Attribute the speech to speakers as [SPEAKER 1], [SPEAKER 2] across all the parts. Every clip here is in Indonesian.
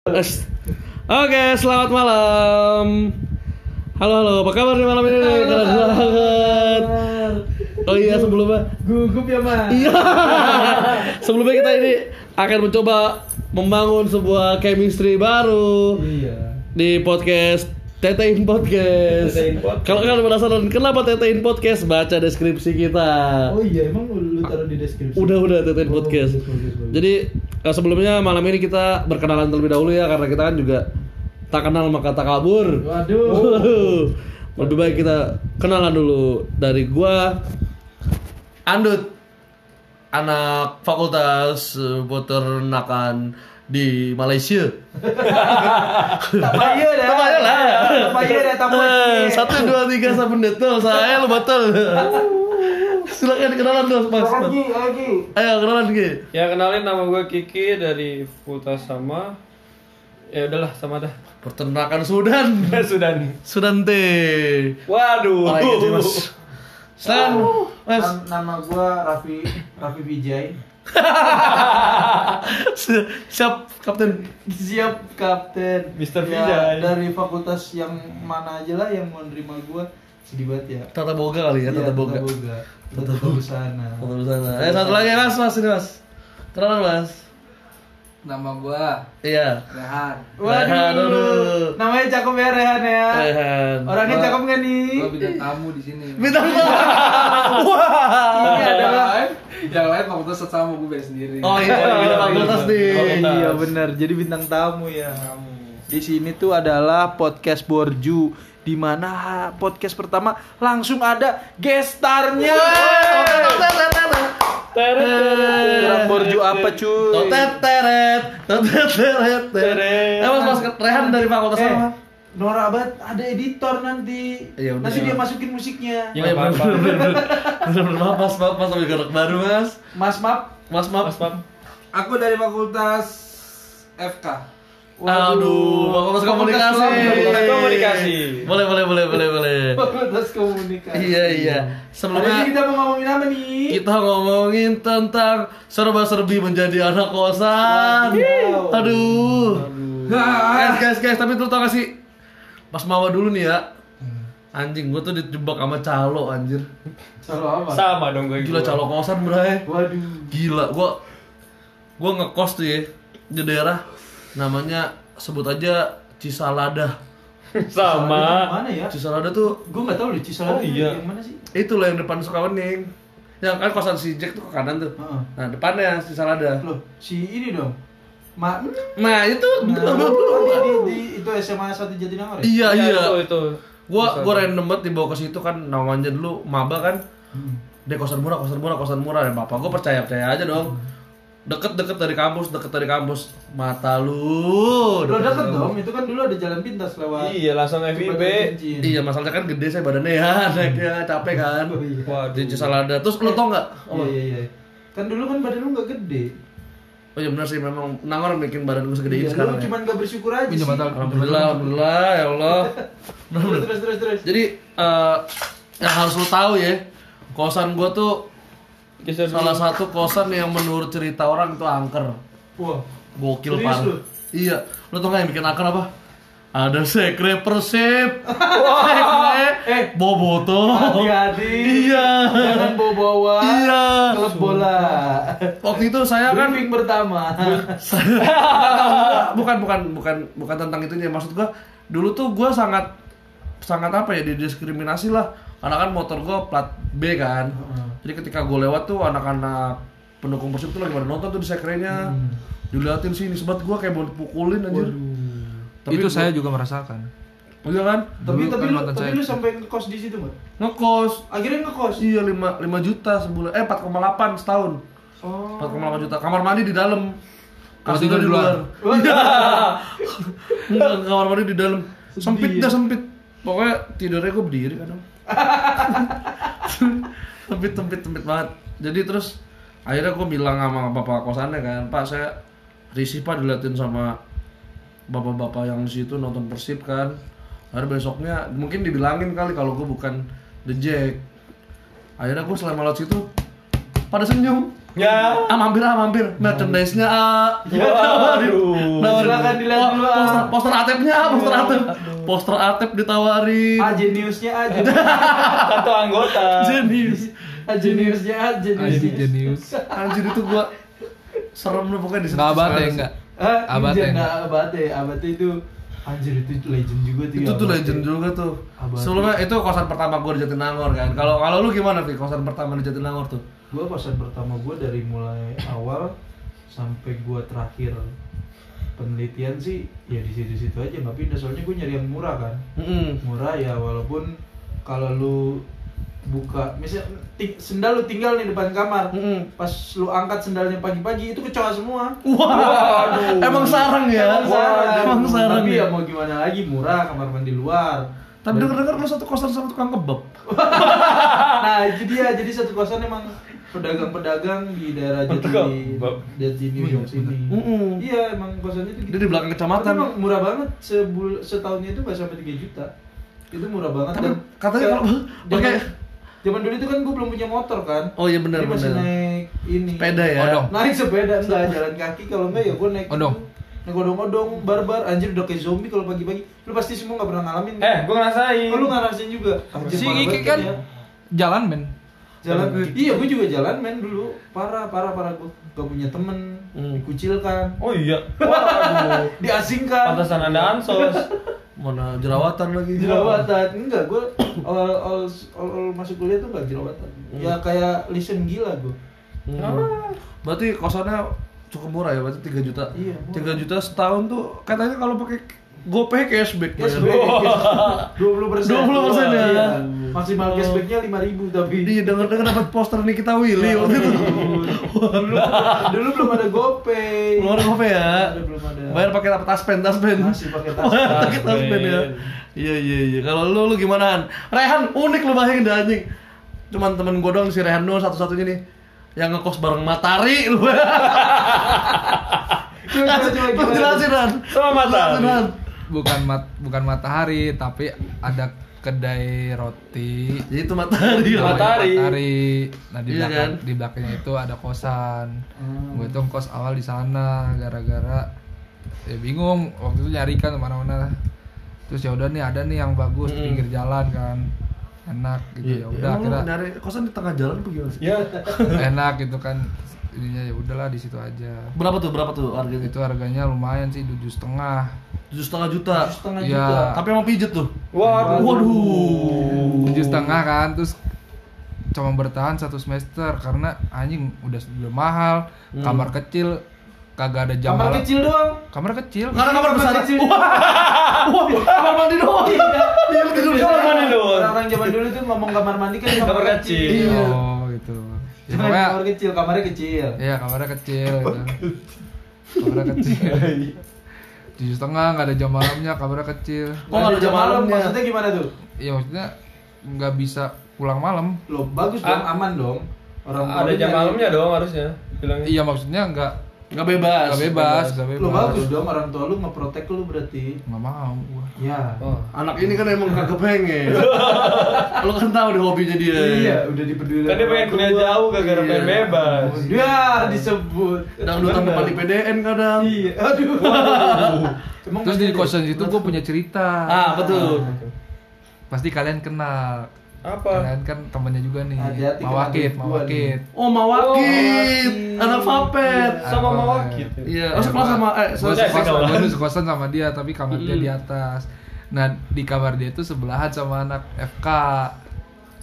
[SPEAKER 1] Oke, selamat malam. Halo, halo. Apa kabar nih malam ini? Keren banget. Oh iya, sebelumnya
[SPEAKER 2] Gugup ya mas.
[SPEAKER 1] Iya. sebelumnya kita ini akan mencoba membangun sebuah chemistry baru
[SPEAKER 2] Iya.
[SPEAKER 1] di podcast Tetein Podcast.
[SPEAKER 2] Tetein Podcast.
[SPEAKER 1] Kalau kalian penasaran kenapa Tetein Podcast, baca deskripsi kita.
[SPEAKER 2] Oh iya emang lu, taruh di deskripsi.
[SPEAKER 1] Udah udah Tetein
[SPEAKER 2] Oh,
[SPEAKER 1] Podcast. Jadi eh, sebelumnya malam ini kita berkenalan terlebih dahulu ya karena kita kan juga tak kenal maka tak kabur.
[SPEAKER 2] Waduh.
[SPEAKER 1] Waduh. Lebih baik kita kenalan dulu dari gua Andut anak fakultas eh, peternakan di Malaysia.
[SPEAKER 2] Tapayo dah.
[SPEAKER 1] Tapayo lah.
[SPEAKER 2] Tapayo dah.
[SPEAKER 1] Eh, Satu dua tiga sabun detol saya lu betul. Silakan kenalan dulu mas. mas.
[SPEAKER 2] Lagi lagi.
[SPEAKER 1] Ayo kenalan Ki.
[SPEAKER 3] Ya kenalin nama gue Kiki dari Fakultas sama. Ya udahlah sama dah.
[SPEAKER 1] Peternakan Sudan.
[SPEAKER 3] Sudan.
[SPEAKER 1] Sudan teh.
[SPEAKER 3] Waduh.
[SPEAKER 1] Orang gitu, mas. Silakan mas.
[SPEAKER 2] Nam- nama gua Raffi Raffi Vijay.
[SPEAKER 1] Si- Siap Kapten.
[SPEAKER 2] Siap Kapten.
[SPEAKER 3] Mr.
[SPEAKER 2] Ya,
[SPEAKER 3] Vijay.
[SPEAKER 2] Dari fakultas yang mana aja lah yang mau nerima gua. Sedih banget ya.
[SPEAKER 1] Tata Boga kali ya, Tata
[SPEAKER 2] Iya,
[SPEAKER 1] Boga.
[SPEAKER 2] Boga. Tata Busana.
[SPEAKER 1] Tata Busana. Eh satu lagi mas, mas ini mas. Kenalan mas.
[SPEAKER 4] Nama gua
[SPEAKER 1] Iya.
[SPEAKER 4] Rehan.
[SPEAKER 1] Rehan, aduh.
[SPEAKER 2] Namanya cakep ya Rehan ya.
[SPEAKER 1] Rehan.
[SPEAKER 2] Orangnya
[SPEAKER 4] Gua-
[SPEAKER 2] cakep nggak nih?
[SPEAKER 4] Gua bintang tamu di sini.
[SPEAKER 1] Bintang tamu. Wah.
[SPEAKER 2] Ini adalah
[SPEAKER 4] Yang lain fakultas sama gue beda sendiri.
[SPEAKER 1] Oh iya, bintang fakultas nih.
[SPEAKER 2] Iya benar. Jadi bintang tamu ya. Di sini tuh adalah podcast Borju di mana podcast pertama langsung ada gestarnya. Orang Borju apa cuy?
[SPEAKER 1] Teret, totet teret teret. Eh mas mas Rehan dari fakultas
[SPEAKER 2] Eh,
[SPEAKER 1] apa?
[SPEAKER 2] Nora Abad ada editor nanti.
[SPEAKER 1] Iya, udah.
[SPEAKER 2] nanti dia masukin musiknya.
[SPEAKER 3] Ya,
[SPEAKER 1] bener, bener, maaf mas, maaf mas, sampai gerak baru mas,
[SPEAKER 2] Mas Map.
[SPEAKER 1] mas maaf.
[SPEAKER 3] Mas Pap.
[SPEAKER 4] Aku dari fakultas FK.
[SPEAKER 1] Aduh, fakultas komunikasi.
[SPEAKER 3] Fakultas komunikasi.
[SPEAKER 1] Boleh, boleh, boleh, boleh, boleh.
[SPEAKER 2] Fakultas komunikasi.
[SPEAKER 1] Iya, iya.
[SPEAKER 2] Hari
[SPEAKER 1] Sebelumnya
[SPEAKER 2] kita mau ngomongin apa nih?
[SPEAKER 1] kita ngomongin tentang serba-serbi menjadi anak kosan.
[SPEAKER 2] Wadidaw.
[SPEAKER 1] Aduh. Guys, guys, guys, tapi lu tau gak sih? Pas mawa dulu nih ya. Anjing, gua tuh dijebak sama calo anjir.
[SPEAKER 2] Salah apa?
[SPEAKER 3] Sama dong gue.
[SPEAKER 1] Gila calo kosan, bray.
[SPEAKER 2] Waduh.
[SPEAKER 1] Gila, gua gua ngekos tuh ya di daerah namanya sebut aja Cisalada.
[SPEAKER 3] Sama.
[SPEAKER 2] Mana ya?
[SPEAKER 1] Cisalada tuh
[SPEAKER 2] Gue nggak tahu deh Cisalada
[SPEAKER 3] Oh, iya.
[SPEAKER 2] yang mana sih?
[SPEAKER 1] itu loh yang depan Sukawening. Yang kan kosan si Jack tuh ke kanan tuh.
[SPEAKER 2] Heeh.
[SPEAKER 1] Nah, depannya Cisalada.
[SPEAKER 2] Loh, si ini dong. Ma
[SPEAKER 1] Nah, itu
[SPEAKER 2] Nah, di, di, di, itu SMA 1 Jatinangor ya?
[SPEAKER 1] Iya,
[SPEAKER 3] Ya,
[SPEAKER 1] iya.
[SPEAKER 3] Itu itu.
[SPEAKER 1] Gua gua random banget dibawa ke situ kan namanya dulu maba kan.
[SPEAKER 2] Hmm.
[SPEAKER 1] Deh kosan murah, kosan murah, kosan murah. Dan bapak gua percaya percaya aja dong. Deket-deket dari kampus, deket dari kampus. Mata lu.
[SPEAKER 2] Lo deket dong, itu kan dulu ada jalan pintas lewat
[SPEAKER 3] Iya langsung FIB.
[SPEAKER 1] Iya, masalahnya kan gede saya badannya ya, naiknya capek kan.
[SPEAKER 2] Oh, iya.
[SPEAKER 3] Waduh.
[SPEAKER 1] Di Cisalada. Terus lu tau nggak?
[SPEAKER 2] Iya, iya, iya. Kan dulu kan badan lu nggak gede.
[SPEAKER 1] Oh iya benar sih memang Nangor bikin badan gue segede ini
[SPEAKER 2] Iya,
[SPEAKER 1] sekarang.
[SPEAKER 2] lu
[SPEAKER 1] ya.
[SPEAKER 2] cuma nggak bersyukur aja sih.
[SPEAKER 1] Alhamdulillah, alhamdulillah ya Allah.
[SPEAKER 2] Terus, terus, terus, terus.
[SPEAKER 1] Jadi eh yang harus lu tahu ya, kosan gua tuh
[SPEAKER 3] Kisah dulu.
[SPEAKER 1] salah satu kosan yang menurut cerita orang itu angker.
[SPEAKER 2] Wah,
[SPEAKER 1] Gokil parah.
[SPEAKER 2] lu?
[SPEAKER 1] Iya, lu tau gak yang bikin angker apa? Ada sekre persib, sekre,
[SPEAKER 2] eh.
[SPEAKER 1] boboto.
[SPEAKER 2] hati-hati.
[SPEAKER 1] Iya.
[SPEAKER 2] Jangan bawa-bawa
[SPEAKER 1] Iya.
[SPEAKER 2] klub bola.
[SPEAKER 1] Waktu itu saya kan
[SPEAKER 2] Briefing pertama.
[SPEAKER 1] bukan bukan bukan bukan tentang itunya maksud gua dulu tuh gua sangat sangat apa ya didiskriminasi lah karena kan motor gua plat B kan jadi ketika gua lewat tuh anak-anak pendukung persib tuh lagi pada nonton tuh di sekrenya diliatin sini sebat gua kayak mau dipukulin anjir tapi
[SPEAKER 5] itu
[SPEAKER 1] gua-
[SPEAKER 5] saya juga merasakan.
[SPEAKER 1] iya kan
[SPEAKER 2] tapi
[SPEAKER 5] Dulu
[SPEAKER 2] tapi
[SPEAKER 5] kan
[SPEAKER 2] lu tapi
[SPEAKER 5] saya.
[SPEAKER 2] lu sampai ngekos di situ nggak?
[SPEAKER 1] ngekos
[SPEAKER 2] Akhirnya ngekos.
[SPEAKER 1] iya 5, 5 juta sebulan eh 4,8 setahun
[SPEAKER 2] Oh.
[SPEAKER 1] 4,8 juta kamar mandi di dalam kasur
[SPEAKER 5] tidur
[SPEAKER 1] di luar Enggak, kamar mandi di dalam. Sempit
[SPEAKER 2] ya.
[SPEAKER 1] dah sempit. Pokoknya tidurnya gue berdiri kadang. sempit sempit sempit banget. Jadi terus akhirnya gue bilang sama bapak kosannya kan, Pak saya risih pak diliatin sama bapak-bapak yang di situ nonton persib kan. Akhirnya besoknya mungkin dibilangin kali kalau gue bukan the Jack. Akhirnya gue selama lewat situ pada senyum.
[SPEAKER 3] Ya.
[SPEAKER 1] Ah mampir ah mampir merchandise-nya ah.
[SPEAKER 3] Waduh.
[SPEAKER 1] Nawarin.
[SPEAKER 2] Silakan dilihat
[SPEAKER 1] Wah,
[SPEAKER 2] dulu, ah.
[SPEAKER 1] Poster, poster atepnya ah, poster atep. Poster atep ditawarin.
[SPEAKER 2] Ah, jeniusnya aja.
[SPEAKER 3] Satu anggota.
[SPEAKER 1] Jenius.
[SPEAKER 2] Ah, jeniusnya aja. Jenius.
[SPEAKER 5] jenius.
[SPEAKER 1] Anjir itu gua serem lu pokoknya di
[SPEAKER 5] Enggak abate enggak.
[SPEAKER 2] Ah,
[SPEAKER 5] Abate
[SPEAKER 2] Abate
[SPEAKER 5] enggak?
[SPEAKER 2] enggak Abate. Abate itu anjir itu legend juga tuh.
[SPEAKER 1] itu
[SPEAKER 2] ya,
[SPEAKER 1] tuh
[SPEAKER 2] Abate.
[SPEAKER 1] legend juga tuh. Sebelumnya itu kosan pertama gua di Jatinangor kan. Kalau kalau lu gimana sih kosan pertama di Jatinangor tuh?
[SPEAKER 2] Gua kosan pertama gua dari mulai awal sampai gua terakhir penelitian sih ya di situ-situ aja nggak pindah soalnya gue nyari yang murah kan murah ya walaupun kalau lu buka misalnya ti- sendal lu tinggal nih depan kamar pas lu angkat sendalnya pagi-pagi itu kecoa semua
[SPEAKER 1] Wah, emang sarang ya?
[SPEAKER 2] Emang sarang.
[SPEAKER 1] Emang sarang
[SPEAKER 2] Tapi
[SPEAKER 1] ya.
[SPEAKER 2] ya mau gimana lagi murah kamar mandi luar.
[SPEAKER 1] Tapi denger-denger lu satu kosan sama tukang kebab.
[SPEAKER 2] nah itu dia jadi satu kosan emang pedagang-pedagang di daerah. Jati Jati New York sini.
[SPEAKER 1] Mm-mm.
[SPEAKER 2] Iya emang kosannya itu.
[SPEAKER 1] Dia di belakang kecamatan.
[SPEAKER 2] Tapi emang murah banget sebul setahunnya itu nggak sampai 3 juta. Itu murah banget.
[SPEAKER 1] Tapi
[SPEAKER 2] Dan
[SPEAKER 1] katanya kalau
[SPEAKER 2] zaman-
[SPEAKER 1] pakai-
[SPEAKER 2] zaman dulu itu kan gue belum punya motor kan.
[SPEAKER 1] Oh iya benar
[SPEAKER 2] Jadi masih
[SPEAKER 1] benar.
[SPEAKER 2] naik ini.
[SPEAKER 1] Sepeda ya.
[SPEAKER 5] Odong.
[SPEAKER 2] Naik sepeda enggak jalan kaki kalau enggak ya gue naik
[SPEAKER 5] Odong.
[SPEAKER 2] Naik odong-odong barbar anjir udah kayak zombie kalau pagi-pagi. Lu pasti semua nggak pernah ngalamin.
[SPEAKER 3] Eh, gua ngerasain.
[SPEAKER 2] Oh, lu ngerasain juga. Anjir,
[SPEAKER 5] Si
[SPEAKER 2] banget
[SPEAKER 5] kan
[SPEAKER 2] ya.
[SPEAKER 5] jalan men.
[SPEAKER 2] Jalan iya gue juga jalan men dulu parah parah parah gue gak punya temen
[SPEAKER 1] Hmm.
[SPEAKER 2] dikucilkan
[SPEAKER 3] Oh iya. Waduh.
[SPEAKER 2] diasingkan
[SPEAKER 3] Pantesan Anda ansos.
[SPEAKER 1] Mana jerawatan lagi.
[SPEAKER 2] jerawatan enggak gue awal awal awal masuk kuliah tuh gak jerawatan ya kayak listen gila gue
[SPEAKER 1] Hmm. Berarti kosannya cukup murah ya, berarti 3 juta.
[SPEAKER 2] Iya, murah.
[SPEAKER 1] 3 juta setahun tuh katanya kalau pakai GoPay cashback.
[SPEAKER 2] cashback dua puluh persen
[SPEAKER 1] 20% ya.
[SPEAKER 2] Maksimal cashbacknya lima ribu tapi
[SPEAKER 1] Iya, denger-denger dapat poster Nikita Willy waktu itu.
[SPEAKER 2] dulu dulu belum ada GoPay
[SPEAKER 1] Belum ada GoPay ya.
[SPEAKER 2] Ada, belum ada.
[SPEAKER 1] Bayar pakai apa taspen, taspen.
[SPEAKER 2] Masih pakai taspen.
[SPEAKER 1] Pakai taspen ya. Iya iya iya. Kalau lu lu gimana Han? Rehan unik lu bayangin dah anjing. Cuman temen gue doang si Rehan doang satu-satunya nih yang ngekos bareng Matari lu.
[SPEAKER 2] Coba, coba, coba,
[SPEAKER 1] Lu
[SPEAKER 2] gimana?
[SPEAKER 1] jelasin Han.
[SPEAKER 3] Sama
[SPEAKER 1] Han.
[SPEAKER 5] Bukan mat bukan matahari tapi ada kedai roti.
[SPEAKER 1] Ya itu Matahari.
[SPEAKER 3] Matahari.
[SPEAKER 1] lah.
[SPEAKER 5] Matahari. Nah di
[SPEAKER 1] Iya
[SPEAKER 5] belakang
[SPEAKER 1] kan?
[SPEAKER 5] di belakangnya itu ada kosan.
[SPEAKER 2] Hmm.
[SPEAKER 5] Gue tuh kos awal di sana gara-gara ya bingung waktu itu nyari kan ke mana-mana. Terus ya udah nih ada nih yang bagus
[SPEAKER 1] Mm-mm.
[SPEAKER 5] pinggir jalan kan enak gitu ya udah
[SPEAKER 1] Emang lu
[SPEAKER 5] akhirnya
[SPEAKER 1] nyari kosan di tengah jalan apa gimana sih?
[SPEAKER 3] Ya.
[SPEAKER 5] enak gitu kan ininya ya udahlah di situ aja
[SPEAKER 1] Berapa tuh? Berapa tuh harganya?
[SPEAKER 5] itu harganya lumayan sih tujuh setengah
[SPEAKER 1] Tujuh setengah juta.
[SPEAKER 2] setengah
[SPEAKER 5] Iya.
[SPEAKER 2] juta
[SPEAKER 1] Tapi emang pijet tuh.
[SPEAKER 3] Waduh.
[SPEAKER 1] Waduh.
[SPEAKER 5] tujuh setengah kan terus cuma bertahan satu semester karena anjing udah udah mahal
[SPEAKER 1] Hmm.
[SPEAKER 5] kamar kecil kagak ada jam
[SPEAKER 2] kamar
[SPEAKER 5] malam.
[SPEAKER 2] kecil doang
[SPEAKER 5] kamar kecil
[SPEAKER 1] Karena kamar besar.
[SPEAKER 2] kecil.
[SPEAKER 1] Wah, wah, kamar mandi doang. Iya, tidur
[SPEAKER 3] Kamar mandi doang.
[SPEAKER 2] orang-orang zaman dulu tuh ngomong kamar mandi kan kamar,
[SPEAKER 3] Kamar
[SPEAKER 2] kecil
[SPEAKER 3] kecil.
[SPEAKER 1] Iya.
[SPEAKER 5] oh gitu ya,
[SPEAKER 2] kamar kecil kamarnya kecil
[SPEAKER 5] Iya kamarnya kecil gitu. Kamarnya kecil. Tujuh setengah nggak ada jam malamnya kamarnya kecil.
[SPEAKER 1] Oh, nggak ada jam malamnya.
[SPEAKER 2] maksudnya gimana tuh
[SPEAKER 5] Iya maksudnya nggak bisa pulang malam.
[SPEAKER 2] lo bagus dong
[SPEAKER 3] Ah.
[SPEAKER 2] aman dong orang
[SPEAKER 3] Ada jam malamnya dong harusnya. Bilangnya.
[SPEAKER 5] Iya maksudnya nggak
[SPEAKER 1] Nggak bebas.
[SPEAKER 5] nggak bebas nggak bebas.
[SPEAKER 2] lo bagus dong orang tua lu ngeprotek lu berarti
[SPEAKER 5] Nggak mau gua.
[SPEAKER 2] ya
[SPEAKER 3] Oh.
[SPEAKER 1] Anak ini kan emang kagak pengen. Lu kan tahu deh hobinya dia.
[SPEAKER 2] iya udah dipeduli
[SPEAKER 3] Kan dia pengen kuliah jauh gara-gara pengen
[SPEAKER 1] Iya.
[SPEAKER 3] bebas.
[SPEAKER 2] ya disebut
[SPEAKER 1] Dangdutan depan di PDN kadang.
[SPEAKER 2] iya aduh Emang
[SPEAKER 5] Terus di
[SPEAKER 2] masih ada?
[SPEAKER 5] kosan itu gua punya cerita.
[SPEAKER 1] Ah, betul.
[SPEAKER 5] Pasti kalian kenal.
[SPEAKER 3] Apa?
[SPEAKER 5] Kalian kan temannya juga nih.
[SPEAKER 2] Hati-hati
[SPEAKER 5] Mawakit,
[SPEAKER 2] kena duit gua
[SPEAKER 5] Mawakit.
[SPEAKER 1] Oh, Mawakit. Anak Vapet.
[SPEAKER 3] Sama
[SPEAKER 5] Apa?
[SPEAKER 3] Mawakit.
[SPEAKER 1] Iya, oh sekelas sama eh sekelas.
[SPEAKER 5] sekosan, sekosan sama dia tapi kamar dia di atas. Nah di kamar dia itu sebelahan sama anak FK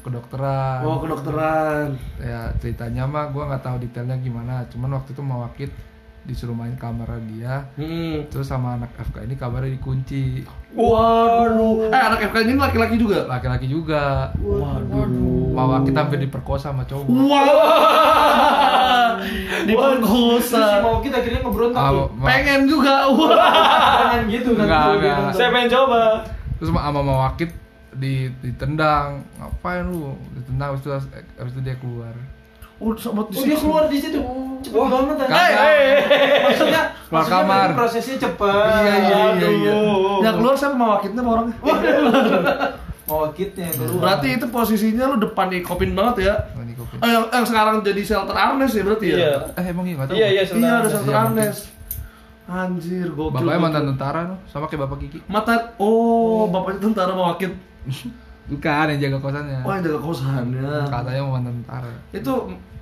[SPEAKER 5] kedokteran.
[SPEAKER 1] Oh, kedokteran.
[SPEAKER 5] Ya ceritanya mah gue nggak tahu detailnya gimana. Cuman waktu itu mau wakit disuruh main kamar dia.
[SPEAKER 1] Hmm.
[SPEAKER 5] Terus sama anak FK ini kamarnya dikunci.
[SPEAKER 1] Waduh. Eh, anak FK ini laki-laki juga.
[SPEAKER 5] Laki-laki juga.
[SPEAKER 1] Waduh.
[SPEAKER 5] Mau wakit hampir diperkosa sama cowok.
[SPEAKER 1] Wah. Diperkosa.
[SPEAKER 2] mau kita akhirnya ngeberontak tuh.
[SPEAKER 5] ma-
[SPEAKER 1] Pengen juga. Wah.
[SPEAKER 2] Jangan gitu kan
[SPEAKER 5] Enggak, enggak.
[SPEAKER 2] nonton.
[SPEAKER 3] Saya pengen coba.
[SPEAKER 5] Terus sama sama mau wakit di ditendang. Ngapain lu? Ditendang habis itu habis itu dia keluar.
[SPEAKER 1] Oh, sama
[SPEAKER 2] Oh dia keluar di situ. Cepet banget kan.
[SPEAKER 5] Kagak.
[SPEAKER 2] Maksudnya
[SPEAKER 5] Keluar
[SPEAKER 2] maksudnya
[SPEAKER 5] kamar.
[SPEAKER 2] berarti prosesnya cepat.
[SPEAKER 1] Iya iya iya iya. Yang keluar siapa mawakitnya sama orangnya?
[SPEAKER 2] Mawakitnya yang keluar.
[SPEAKER 1] Berarti itu posisinya lu depan di kopin banget ya.
[SPEAKER 5] Oh.
[SPEAKER 1] Eh, yang, yang sekarang jadi shelter Arnes ya berarti ya?
[SPEAKER 3] Iya.
[SPEAKER 5] Eh emang iya nggak tahu.
[SPEAKER 3] Iya, iya,
[SPEAKER 1] Iya, ada shelter
[SPEAKER 5] Iya,
[SPEAKER 1] Arnes. Anjir, gokil.
[SPEAKER 5] Bapaknya mantan tentara tuh, sama kayak bapak Kiki.
[SPEAKER 1] Mata oh, bapaknya tentara mewakil.
[SPEAKER 5] Bukan yang jaga kosannya.
[SPEAKER 1] Oh, yang jaga kosannya.
[SPEAKER 5] Katanya mau mantan tentara.
[SPEAKER 1] Itu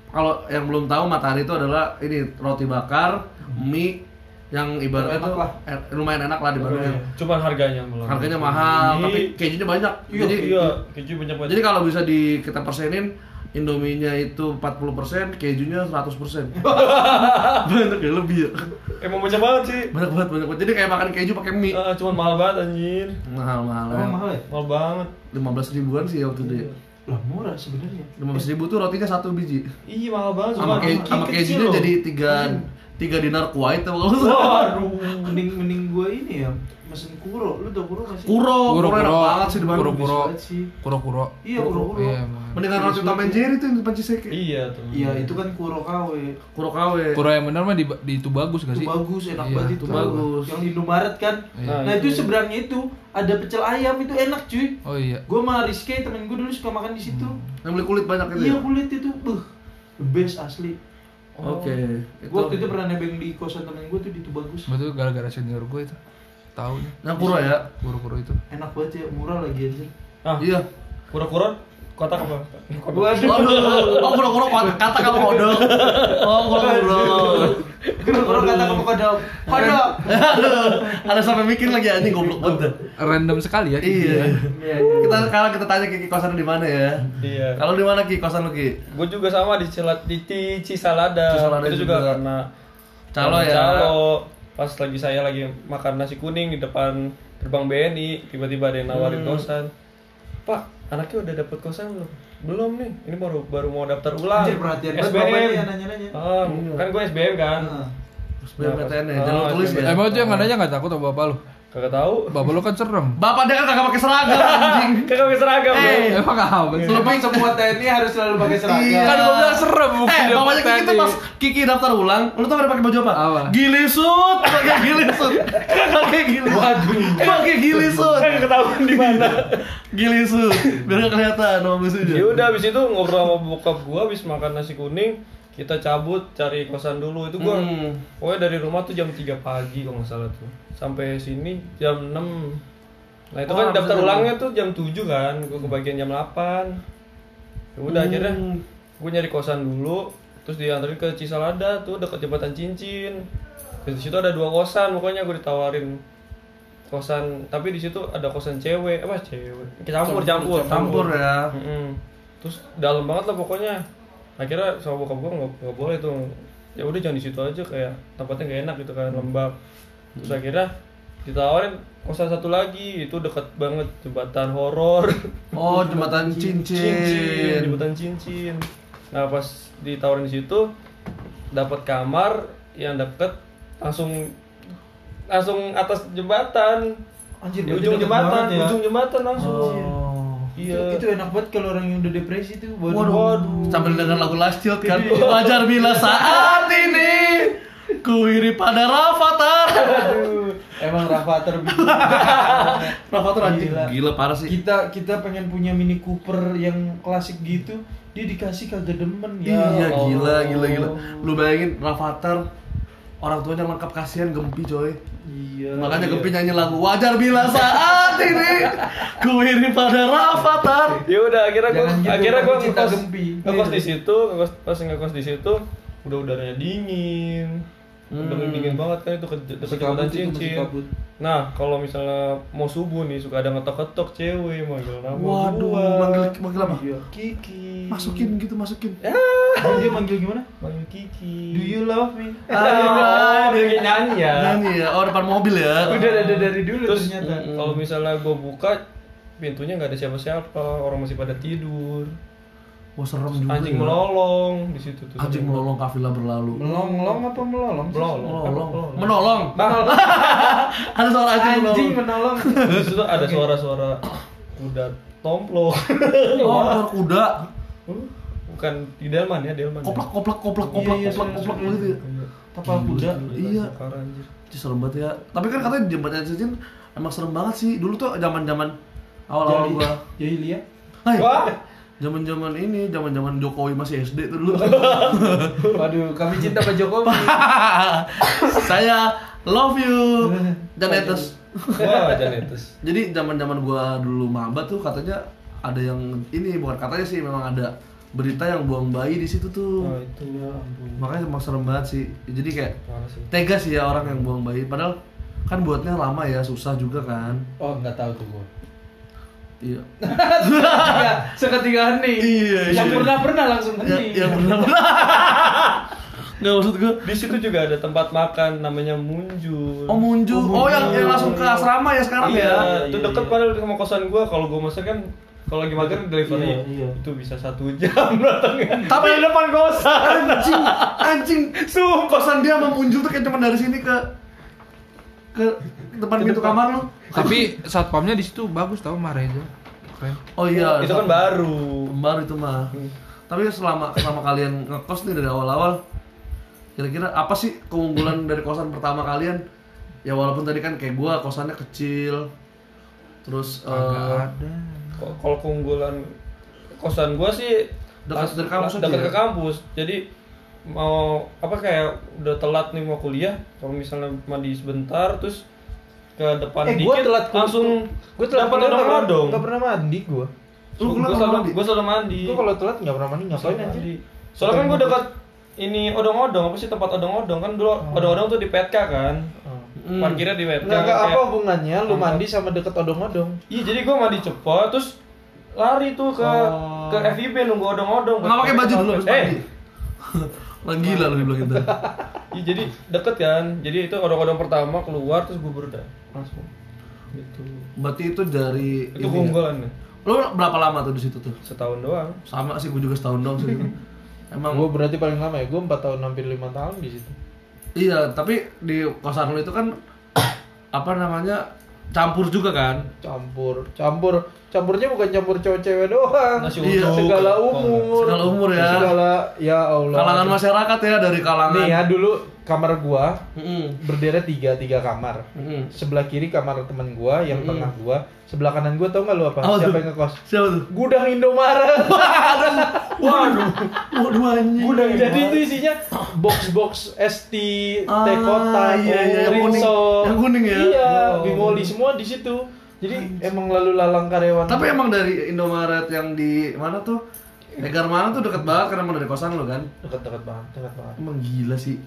[SPEAKER 1] kalau yang belum tahu matahari itu adalah ini roti bakar, mie yang ibaratnya
[SPEAKER 2] Enak
[SPEAKER 1] tuh
[SPEAKER 2] lah.
[SPEAKER 1] eh, lumayan enak lah dibanding
[SPEAKER 3] Cuman harganya malah.
[SPEAKER 1] harganya mahal,
[SPEAKER 3] Ini-
[SPEAKER 1] tapi kejunya banyak.
[SPEAKER 3] Iya,
[SPEAKER 1] jadi
[SPEAKER 3] iya, keju banyak banget.
[SPEAKER 1] jadi kalau bisa di kita persenin Indominya itu 40%, kejunya 100%. banyak ya lebih ya.
[SPEAKER 3] Emang banyak banget sih.
[SPEAKER 1] Banyak banget, banyak banget. Jadi kayak makan keju pakai mie.
[SPEAKER 3] Ah, cuman mahal banget anjir.
[SPEAKER 1] Mahal mahal.
[SPEAKER 2] Emang mahal ya?
[SPEAKER 3] Mahal banget.
[SPEAKER 1] 15 ribuan sih waktu itu. ya.
[SPEAKER 2] Lah murah sebenarnya.
[SPEAKER 1] 15 ribu tuh rotinya satu biji.
[SPEAKER 3] Iya mahal banget.
[SPEAKER 1] Sama,
[SPEAKER 3] Cuma
[SPEAKER 1] ke, sama kejunya jadi tiga tiga dinar kuwait tuh kalau
[SPEAKER 2] Waduh, mending mending gua ini ya mesen kuro. Lu tau kuro gak sih?
[SPEAKER 1] Kuro, kuro,
[SPEAKER 5] Kuro,
[SPEAKER 1] enak
[SPEAKER 5] kuro.
[SPEAKER 1] banget sih di Bandung.
[SPEAKER 5] Kuro, kuro. Kuro kuro.
[SPEAKER 2] Iya, kuro-kuro.
[SPEAKER 5] Iya emang.
[SPEAKER 1] Mendingan roti Tom and Jerry tuh yang di Panciseke.
[SPEAKER 3] Iya tuh.
[SPEAKER 2] Iya, itu kan kuro KW.
[SPEAKER 1] Kuro KW.
[SPEAKER 5] Kuro yang benar mah di, di itu bagus gak
[SPEAKER 2] Itu
[SPEAKER 5] sih?
[SPEAKER 2] bagus, enak
[SPEAKER 5] Iya,
[SPEAKER 2] banget
[SPEAKER 1] itu
[SPEAKER 2] itu.
[SPEAKER 1] bagus.
[SPEAKER 2] Yang di Indomaret kan.
[SPEAKER 5] Iya.
[SPEAKER 2] Nah, itu seberangnya itu ada pecel ayam itu enak cuy.
[SPEAKER 5] Oh iya.
[SPEAKER 2] Gua sama Rizky temen gue dulu suka makan di situ.
[SPEAKER 1] Yang beli kulit banyak itu.
[SPEAKER 2] Iya
[SPEAKER 1] ya?
[SPEAKER 2] kulit itu, buh, the best asli.
[SPEAKER 1] Oke.
[SPEAKER 2] Gua waktu itu pernah nebeng di kosan temen gue tuh di itu bagus.
[SPEAKER 5] Betul gara-gara senior gue itu. Tahu nih.
[SPEAKER 1] Yang kuro ya.
[SPEAKER 5] Kuro itu.
[SPEAKER 2] Enak banget ya, murah lagi aja.
[SPEAKER 3] Ah,
[SPEAKER 1] Iya.
[SPEAKER 3] kura-kura kotak apa? Kodok.
[SPEAKER 2] Waduh.
[SPEAKER 1] Oh kuro kuro kata kamu kodok. Oh kuro kuro.
[SPEAKER 2] Kuro kata kamu kodok. Kodok.
[SPEAKER 1] Aduh, ada sampai mikir lagi anjing goblok banget.
[SPEAKER 5] Random sekali ya.
[SPEAKER 1] Iya.
[SPEAKER 5] ya.
[SPEAKER 2] Iya, iya.
[SPEAKER 1] Kita sekarang kita tanya Kiki kosan di mana ya?
[SPEAKER 3] Iya.
[SPEAKER 1] Kalau di mana Ki kosan lu Ki?
[SPEAKER 3] Gue juga sama di Cilat di, Cisalada.
[SPEAKER 1] Cisalada
[SPEAKER 3] itu juga, karena
[SPEAKER 1] Calo ya?
[SPEAKER 3] Calo. Pas lagi saya lagi makan nasi kuning di depan gerbang BNI, tiba-tiba ada yang nawarin
[SPEAKER 1] Hmm.
[SPEAKER 3] kosan. Pak, anaknya udah dapet kosan belum? Belum nih. Ini baru baru mau daftar ulang.
[SPEAKER 2] Anjir perhatian banget bapaknya ya nanya-nanya.
[SPEAKER 3] Ah, kan gue SBM kan.
[SPEAKER 2] Heeh.
[SPEAKER 1] Terus BMTN ya,
[SPEAKER 3] Oh,
[SPEAKER 1] jangan tulis
[SPEAKER 3] SBM.
[SPEAKER 1] ya.
[SPEAKER 5] Emang itu yang nanya nggak takut sama bapak lu?
[SPEAKER 3] Kagak tahu.
[SPEAKER 5] Bapak lu kan serem.
[SPEAKER 1] Bapak dia kan kagak pakai seragam anjing.
[SPEAKER 3] Kagak pakai seragam.
[SPEAKER 1] Eh.
[SPEAKER 5] Emang apa sih?
[SPEAKER 2] Emang semua TNI harus selalu pakai seragam.
[SPEAKER 1] Iya.
[SPEAKER 5] Kan gua serem bukan
[SPEAKER 1] Eh, bapaknya Kiki tuh pas Kiki daftar ulang, lu tau ada pakai baju apa?
[SPEAKER 5] Apa?
[SPEAKER 1] Gilisut, pakai gilisut. Pakai gilisut. Waduh. Pakai gilisut.
[SPEAKER 3] Kan ketahuan di mana.
[SPEAKER 1] Gilisut. Biar gak kelihatan nama musuhnya.
[SPEAKER 3] Ya udah habis itu ngobrol sama bokap gua habis makan nasi kuning, kita cabut cari kosan dulu. Itu gua
[SPEAKER 1] Hmm.
[SPEAKER 3] pokoknya dari rumah tuh jam 3 pagi kalau nggak salah tuh. Sampai sini jam 6. Nah, itu
[SPEAKER 1] Oh,
[SPEAKER 3] kan daftar ulangnya tuh jam 7 kan. Gua kebagian jam 8. Ya udah
[SPEAKER 1] Hmm.
[SPEAKER 3] akhirnya gua nyari kosan dulu, terus diantarin ke Cisalada tuh dekat jembatan Cincin. Di situ ada dua kosan, pokoknya gue ditawarin kosan, tapi di situ ada kosan cewek, apa cewek? Campur, campur,
[SPEAKER 1] Campur ya.
[SPEAKER 3] Mm-mm. Terus dalam banget lah pokoknya. Akhirnya sama bokap gue nggak boleh tuh. Ya udah jangan di situ aja kayak tempatnya gak enak gitu kan lembab. Terus akhirnya ditawarin kosan satu lagi itu dekat banget jembatan horor.
[SPEAKER 1] Oh, jembatan cincin.
[SPEAKER 3] jembatan cincin. Nah pas ditawarin di situ dapat kamar yang deket langsung langsung atas jembatan.
[SPEAKER 2] Anjir,
[SPEAKER 3] Di ujung jembatan,
[SPEAKER 2] ya.
[SPEAKER 3] ujung jembatan langsung.
[SPEAKER 1] Oh.
[SPEAKER 3] Iya.
[SPEAKER 2] Itu, itu enak banget kalau orang yang udah depresi tuh.
[SPEAKER 1] Waduh. Sambil dengar lagu Last Child kan. Wajar bila saat ini ku iri pada Rafathar.
[SPEAKER 2] Aduh, emang Rafathar.
[SPEAKER 1] Rafathar anjing
[SPEAKER 2] Gila.
[SPEAKER 1] gila parah sih.
[SPEAKER 2] kita kita pengen punya Mini Cooper yang klasik gitu, dia dikasih kagak demen ya.
[SPEAKER 1] Iya gila gila gila. Lu bayangin Rafathar orang tuanya lengkap kasihan Gempi coy.
[SPEAKER 2] Iya.
[SPEAKER 1] Makanya Gempi nyanyi lagu Wajar bila saat ini ku iri pada Rafathar.
[SPEAKER 3] ya udah akhirnya gue
[SPEAKER 2] gitu,
[SPEAKER 3] akhirnya gue ngekos
[SPEAKER 2] gempi.
[SPEAKER 3] ngekos
[SPEAKER 2] Iya.
[SPEAKER 3] di situ ngekos pas ngekos di situ udah udaranya dingin udah
[SPEAKER 1] Hmm.
[SPEAKER 3] dingin banget kan itu ke dekat jembatan cincin
[SPEAKER 2] kabut.
[SPEAKER 3] nah kalau misalnya mau subuh nih suka ada ngetok-ketok cewek manggil nama
[SPEAKER 1] Waduh,
[SPEAKER 3] gua.
[SPEAKER 1] manggil manggil apa?
[SPEAKER 2] Iya.
[SPEAKER 3] Kiki
[SPEAKER 1] Masukin gitu masukin.
[SPEAKER 2] Oh, dia manggil gimana?
[SPEAKER 3] manggil Kiki
[SPEAKER 2] Do you love me?
[SPEAKER 1] Ah,
[SPEAKER 3] dia kayak nyanyi ya
[SPEAKER 1] Nyanyi ya. Oh depan mobil ya.
[SPEAKER 2] Udah ada dari dulu
[SPEAKER 3] terus
[SPEAKER 2] ternyata.
[SPEAKER 3] kalau misalnya gue buka pintunya nggak ada siapa-siapa orang masih pada tidur
[SPEAKER 1] Wah serem juga.
[SPEAKER 3] anjing
[SPEAKER 1] ya.
[SPEAKER 3] melolong di situ tuh
[SPEAKER 1] Anjing melolong kafilah berlalu.
[SPEAKER 2] Melong-melong apa melolong? sih?
[SPEAKER 3] melolong
[SPEAKER 1] Menolong. Menolong. Ada suara anjing
[SPEAKER 2] Anjing
[SPEAKER 1] menolong.
[SPEAKER 3] di situ ada suara-suara kuda tomplo
[SPEAKER 1] Oh, suara kuda.
[SPEAKER 3] bukan di delman ya delman ya.
[SPEAKER 1] Koplak koplak koplak koplak
[SPEAKER 2] Iya, iya,
[SPEAKER 1] koplak
[SPEAKER 2] iya,
[SPEAKER 1] koplak
[SPEAKER 2] iya.
[SPEAKER 1] gitu ya.
[SPEAKER 2] Tapal kuda.
[SPEAKER 1] Iya.
[SPEAKER 3] Sekarang, anjir.
[SPEAKER 1] Ih, serem banget ya. Tapi kan katanya jembatan cincin emang serem banget sih. Dulu tuh zaman-zaman Awal-awal
[SPEAKER 2] Jadi-
[SPEAKER 1] gua.
[SPEAKER 2] Jahiliyah.
[SPEAKER 1] Hai.
[SPEAKER 3] Wah.
[SPEAKER 1] Zaman-zaman ini, zaman-zaman Jokowi masih SD tuh dulu.
[SPEAKER 2] Waduh, kami cinta Pak Jokowi.
[SPEAKER 1] Saya love you. Janetes.
[SPEAKER 3] Wah, Janetes.
[SPEAKER 1] Jadi zaman-zaman gua dulu maba tuh katanya ada yang ini bukan katanya sih memang ada berita yang buang bayi di situ tuh.
[SPEAKER 3] Oh, itu ya ampun.
[SPEAKER 1] Makanya emang serem banget sih. Jadi kayak
[SPEAKER 3] sih.
[SPEAKER 1] tega sih ya orang yang buang bayi padahal kan buatnya lama ya, susah juga kan.
[SPEAKER 2] Oh, nggak tahu tuh gua.
[SPEAKER 1] Iya.
[SPEAKER 2] Seketika, seketika hening.
[SPEAKER 1] Iya,
[SPEAKER 2] Yang
[SPEAKER 1] iya.
[SPEAKER 2] pernah pernah langsung
[SPEAKER 1] Ya,
[SPEAKER 2] hening.
[SPEAKER 1] ya benar. Nggak maksud gua.
[SPEAKER 3] Di situ juga ada tempat makan namanya Munjul.
[SPEAKER 1] Oh Munju. Oh, yang yang langsung ke asrama ya sekarang
[SPEAKER 3] iya,
[SPEAKER 1] ya.
[SPEAKER 3] itu deket padahal sama kosan gua. Kalau gua masak kan kalau lagi makan delivery
[SPEAKER 2] Iya, iya.
[SPEAKER 3] itu bisa satu jam datangnya.
[SPEAKER 1] Tapi-
[SPEAKER 3] di depan kosan.
[SPEAKER 1] Anjing, anjing.
[SPEAKER 3] Sumpah.
[SPEAKER 1] Kosan dia sama Munju tuh kayak cuma dari sini ke ke depan pintu kamar lu.
[SPEAKER 5] Tapi satpamnya di situ bagus tau Mareja. Keren.
[SPEAKER 1] Oh iya.
[SPEAKER 3] itu kan baru.
[SPEAKER 1] baru itu mah. Tapi selama selama kalian ngekos nih dari awal-awal, kira-kira apa sih keunggulan dari kosan pertama kalian? Ya walaupun tadi kan kayak gua kosannya kecil, terus
[SPEAKER 5] Agak
[SPEAKER 1] eh,
[SPEAKER 5] ada.
[SPEAKER 3] Kalau keunggulan kosan gua sih
[SPEAKER 1] Dekat dari kampus
[SPEAKER 3] dekat
[SPEAKER 1] ya?
[SPEAKER 3] ke kampus. Jadi mau apa kayak udah telat nih mau kuliah, kalau misalnya mandi sebentar terus ke depan
[SPEAKER 2] Eh, gua
[SPEAKER 3] dikit
[SPEAKER 2] telat
[SPEAKER 3] langsung
[SPEAKER 2] Gue telat
[SPEAKER 3] dapat
[SPEAKER 2] pernah-
[SPEAKER 3] odong-odong.
[SPEAKER 2] nggak pernah mandi gue.
[SPEAKER 1] Lu kuliah
[SPEAKER 3] selalu
[SPEAKER 1] mandi?
[SPEAKER 3] gua selalu mandi.
[SPEAKER 2] Gue kalau telat nggak pernah mandi ngapain
[SPEAKER 3] mandi. Soalnya kan gua dekat ini odong-odong apa sih tempat odong-odong kan dulu odong-odong tuh di Petka kan.
[SPEAKER 2] Oh.
[SPEAKER 1] Hmm.
[SPEAKER 3] Parkirnya di Petka.
[SPEAKER 2] Nggak
[SPEAKER 3] kayak-
[SPEAKER 2] apa hubungannya lu mandi sama deket odong-odong.
[SPEAKER 3] Iya jadi gua mandi cepet terus lari tuh ke
[SPEAKER 2] Oh.
[SPEAKER 3] ke FIB nunggu odong-odong.
[SPEAKER 1] nggak pakai baju dulu
[SPEAKER 3] Eh,
[SPEAKER 1] Lagi gila lu bilang gitu.
[SPEAKER 3] Iya jadi deket kan. Jadi itu odong-odong pertama keluar terus gue berda langsung. Gitu.
[SPEAKER 1] Berarti itu dari
[SPEAKER 3] Itu
[SPEAKER 1] ini ya?
[SPEAKER 3] keunggulan ya.
[SPEAKER 1] Lu berapa lama tuh di situ tuh?
[SPEAKER 3] Setahun doang.
[SPEAKER 1] Sama sih, gue juga setahun dong sih. Emang
[SPEAKER 2] Gue berarti paling lama ya. Gue 4 tahun hampir 5 tahun di situ.
[SPEAKER 1] iya, tapi di kosan lu itu kan apa namanya campur juga kan?
[SPEAKER 2] Campur, campur, campurnya bukan campur cowok cewek doang.
[SPEAKER 3] Nasi
[SPEAKER 1] Iya.
[SPEAKER 2] segala umur.
[SPEAKER 1] Segala umur ya.
[SPEAKER 2] Segala ya Allah.
[SPEAKER 1] Kalangan masyarakat ya dari kalangan.
[SPEAKER 2] Nih ya dulu kamar gua
[SPEAKER 1] Mm-mm.
[SPEAKER 2] berderet tiga tiga kamar.
[SPEAKER 1] Mm-mm.
[SPEAKER 2] Sebelah kiri kamar temen gua, yang tengah gua, sebelah kanan gua tau nggak lu apa?
[SPEAKER 1] Apa
[SPEAKER 2] Siapa
[SPEAKER 1] tuh?
[SPEAKER 2] yang ngekos?
[SPEAKER 1] Siapa tuh?
[SPEAKER 2] Gudang Indomaret.
[SPEAKER 1] Waduh, waduh anjing.
[SPEAKER 2] Gudang jadi itu isinya box-box ST,
[SPEAKER 1] Ah,
[SPEAKER 2] Tekota,
[SPEAKER 1] iya, iya, yang kuning.
[SPEAKER 2] Rinso.
[SPEAKER 1] Yang kuning ya?
[SPEAKER 2] Iya,
[SPEAKER 3] Oh.
[SPEAKER 2] Bimoli semua di situ. Jadi emang lalu lalang karyawan.
[SPEAKER 1] Tapi emang dari Indomaret yang di mana tuh? Negar mana tuh deket banget karena emang dari kosan lo kan?
[SPEAKER 2] dekat-dekat banget, dekat banget.
[SPEAKER 1] Emang gila sih.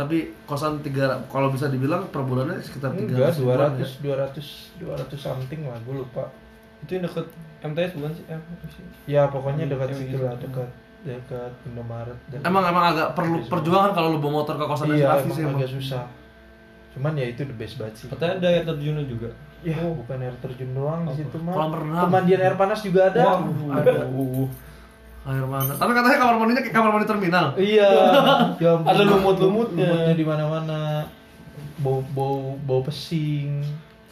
[SPEAKER 1] Tapi kosan tiga, kalau bisa dibilang per bulannya sekitar tiga
[SPEAKER 2] Enggak, 200, 200, 200 something lah, gue lupa.
[SPEAKER 3] Itu yang deket MTS bukan sih? Eh, apa sih?
[SPEAKER 2] Ya pokoknya dekat
[SPEAKER 3] Yang
[SPEAKER 2] situ
[SPEAKER 3] gitu.
[SPEAKER 2] lah, dekat dekat Indomaret.
[SPEAKER 1] Emang emang agak perlu perjuangan kalau lu bawa motor ke kosan
[SPEAKER 2] iya, emang
[SPEAKER 1] sih emang.
[SPEAKER 2] agak susah. Cuman ya itu the best banget sih.
[SPEAKER 3] Katanya ada air terjunnya juga.
[SPEAKER 2] Ya, bukan air terjun doang di situ mah.
[SPEAKER 1] Kolam renang.
[SPEAKER 2] Pemandian air panas juga ada.
[SPEAKER 1] Aduh. Air mana? Tapi katanya kamar mandinya kayak kamar mandi terminal.
[SPEAKER 2] Iya. ya ampun.
[SPEAKER 3] Ada lumut-lumutnya.
[SPEAKER 2] Lumutnya di mana-mana. Bau bau bau pesing.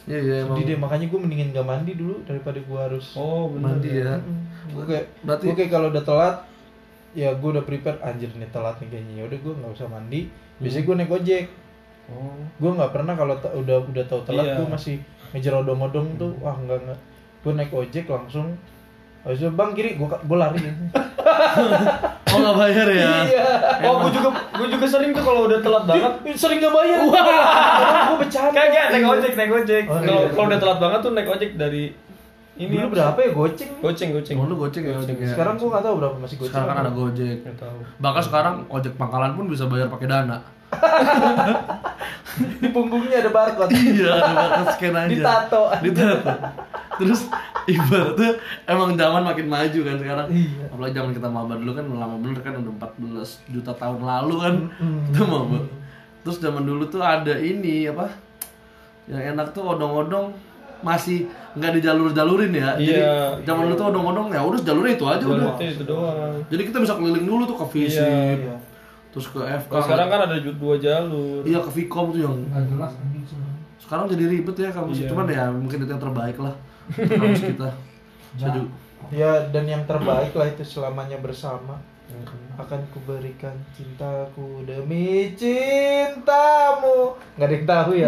[SPEAKER 1] Iya iya emang.
[SPEAKER 2] Sedih deh, makanya gue mendingin gak mandi dulu daripada gue harus
[SPEAKER 3] Oh, bener.
[SPEAKER 1] Mandi ya.
[SPEAKER 2] gue kayak
[SPEAKER 1] Berarti-
[SPEAKER 2] gue kayak kalau udah telat ya gue udah prepare anjir nih telat nih kayaknya ya udah gue nggak usah mandi biasanya gue naik ojek
[SPEAKER 3] Oh.
[SPEAKER 2] gue nggak pernah kalau udah udah tahu telat
[SPEAKER 3] Iya.
[SPEAKER 2] gue masih ngejar odong-odong tuh wah nggak nggak gue naik ojek langsung Habis itu bang kiri gue gue lari
[SPEAKER 1] Oh nggak bayar ya?
[SPEAKER 2] iya
[SPEAKER 3] Oh, gue juga gue juga sering tuh kalau udah telat banget.
[SPEAKER 2] sering gak bayar gue bercanda
[SPEAKER 3] Kagak naik ojek, naik ojek.
[SPEAKER 2] Oh,
[SPEAKER 3] Kalau
[SPEAKER 2] iya.
[SPEAKER 3] kalau udah telat banget tuh naik ojek dari ini
[SPEAKER 2] dulu
[SPEAKER 3] apa
[SPEAKER 2] berapa ya goceng
[SPEAKER 3] sih? Goceng, goceng.
[SPEAKER 1] Cuma lu goceng ya ojek ya.
[SPEAKER 2] sekarang gue nggak tahu berapa masih goceng
[SPEAKER 1] Sekarang kan ada Gojek.
[SPEAKER 3] Nggak tahu.
[SPEAKER 1] Bahkan sekarang ojek pangkalan pun bisa bayar pakai dana.
[SPEAKER 2] di punggungnya ada barcode
[SPEAKER 1] Iya, ada scan aja.
[SPEAKER 2] Ditato.
[SPEAKER 1] Ditato. Terus ibaratnya emang zaman makin maju kan sekarang.
[SPEAKER 2] Iya.
[SPEAKER 1] Apalagi zaman kita maba dulu kan lama bener kan udah 14 juta tahun lalu kan. Itu maba. Terus zaman dulu tuh ada ini apa? Yang enak tuh odong-odong masih nggak dijalur-jalurin ya. Jadi
[SPEAKER 3] Iya,
[SPEAKER 1] zaman dulu tuh odong-odong ya udah jalurnya itu aja udah.
[SPEAKER 3] Jalurnya itu doang.
[SPEAKER 1] Jadi kita bisa keliling dulu tuh ke Visip,
[SPEAKER 3] Iya.
[SPEAKER 1] terus ke FK.
[SPEAKER 3] Kalau sekarang kan ada dua jalur.
[SPEAKER 1] Iya ke Vcom tuh yang
[SPEAKER 5] jelas
[SPEAKER 1] sekarang jadi ribet ya kampus
[SPEAKER 3] Iya.
[SPEAKER 1] cuman ya mungkin itu yang terbaik lah kampus kita. Saya juga-
[SPEAKER 2] ya dan yang terbaik lah itu selamanya bersama akan kuberikan cintaku demi cintamu nggak ada yang tahu ya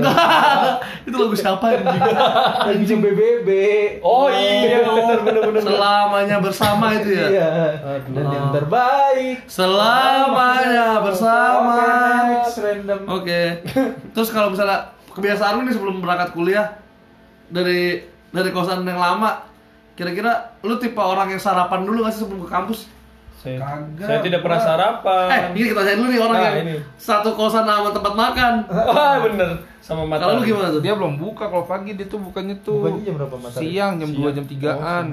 [SPEAKER 1] itu lagu siapa anjing?
[SPEAKER 2] anjing BBB
[SPEAKER 3] Oh iya, bener bener bener.
[SPEAKER 1] Selamanya bersama itu ya.
[SPEAKER 2] iya dan yang terbaik
[SPEAKER 1] Selamanya bersama.
[SPEAKER 2] Random
[SPEAKER 1] Oke. Terus kalau misalnya kebiasaan lu nih sebelum berangkat kuliah dari dari kosan yang lama, kira-kira lu tipe orang yang sarapan dulu nggak sih sebelum ke kampus?
[SPEAKER 3] Saya,
[SPEAKER 5] Kagak,
[SPEAKER 3] saya tidak pernah
[SPEAKER 1] Eh,
[SPEAKER 3] sarapan.
[SPEAKER 1] ini kita tanya dulu nih orang
[SPEAKER 3] Nah,
[SPEAKER 1] yang
[SPEAKER 3] ini.
[SPEAKER 1] satu kosan sama tempat makan.
[SPEAKER 3] Wah, bener. Sama mata.
[SPEAKER 1] Kalau lu gimana tuh?
[SPEAKER 5] Dia belum buka kalau pagi dia tuh bukannya tuh
[SPEAKER 2] Bukannya jam berapa matahari?
[SPEAKER 5] siang jam 2 jam 3-an.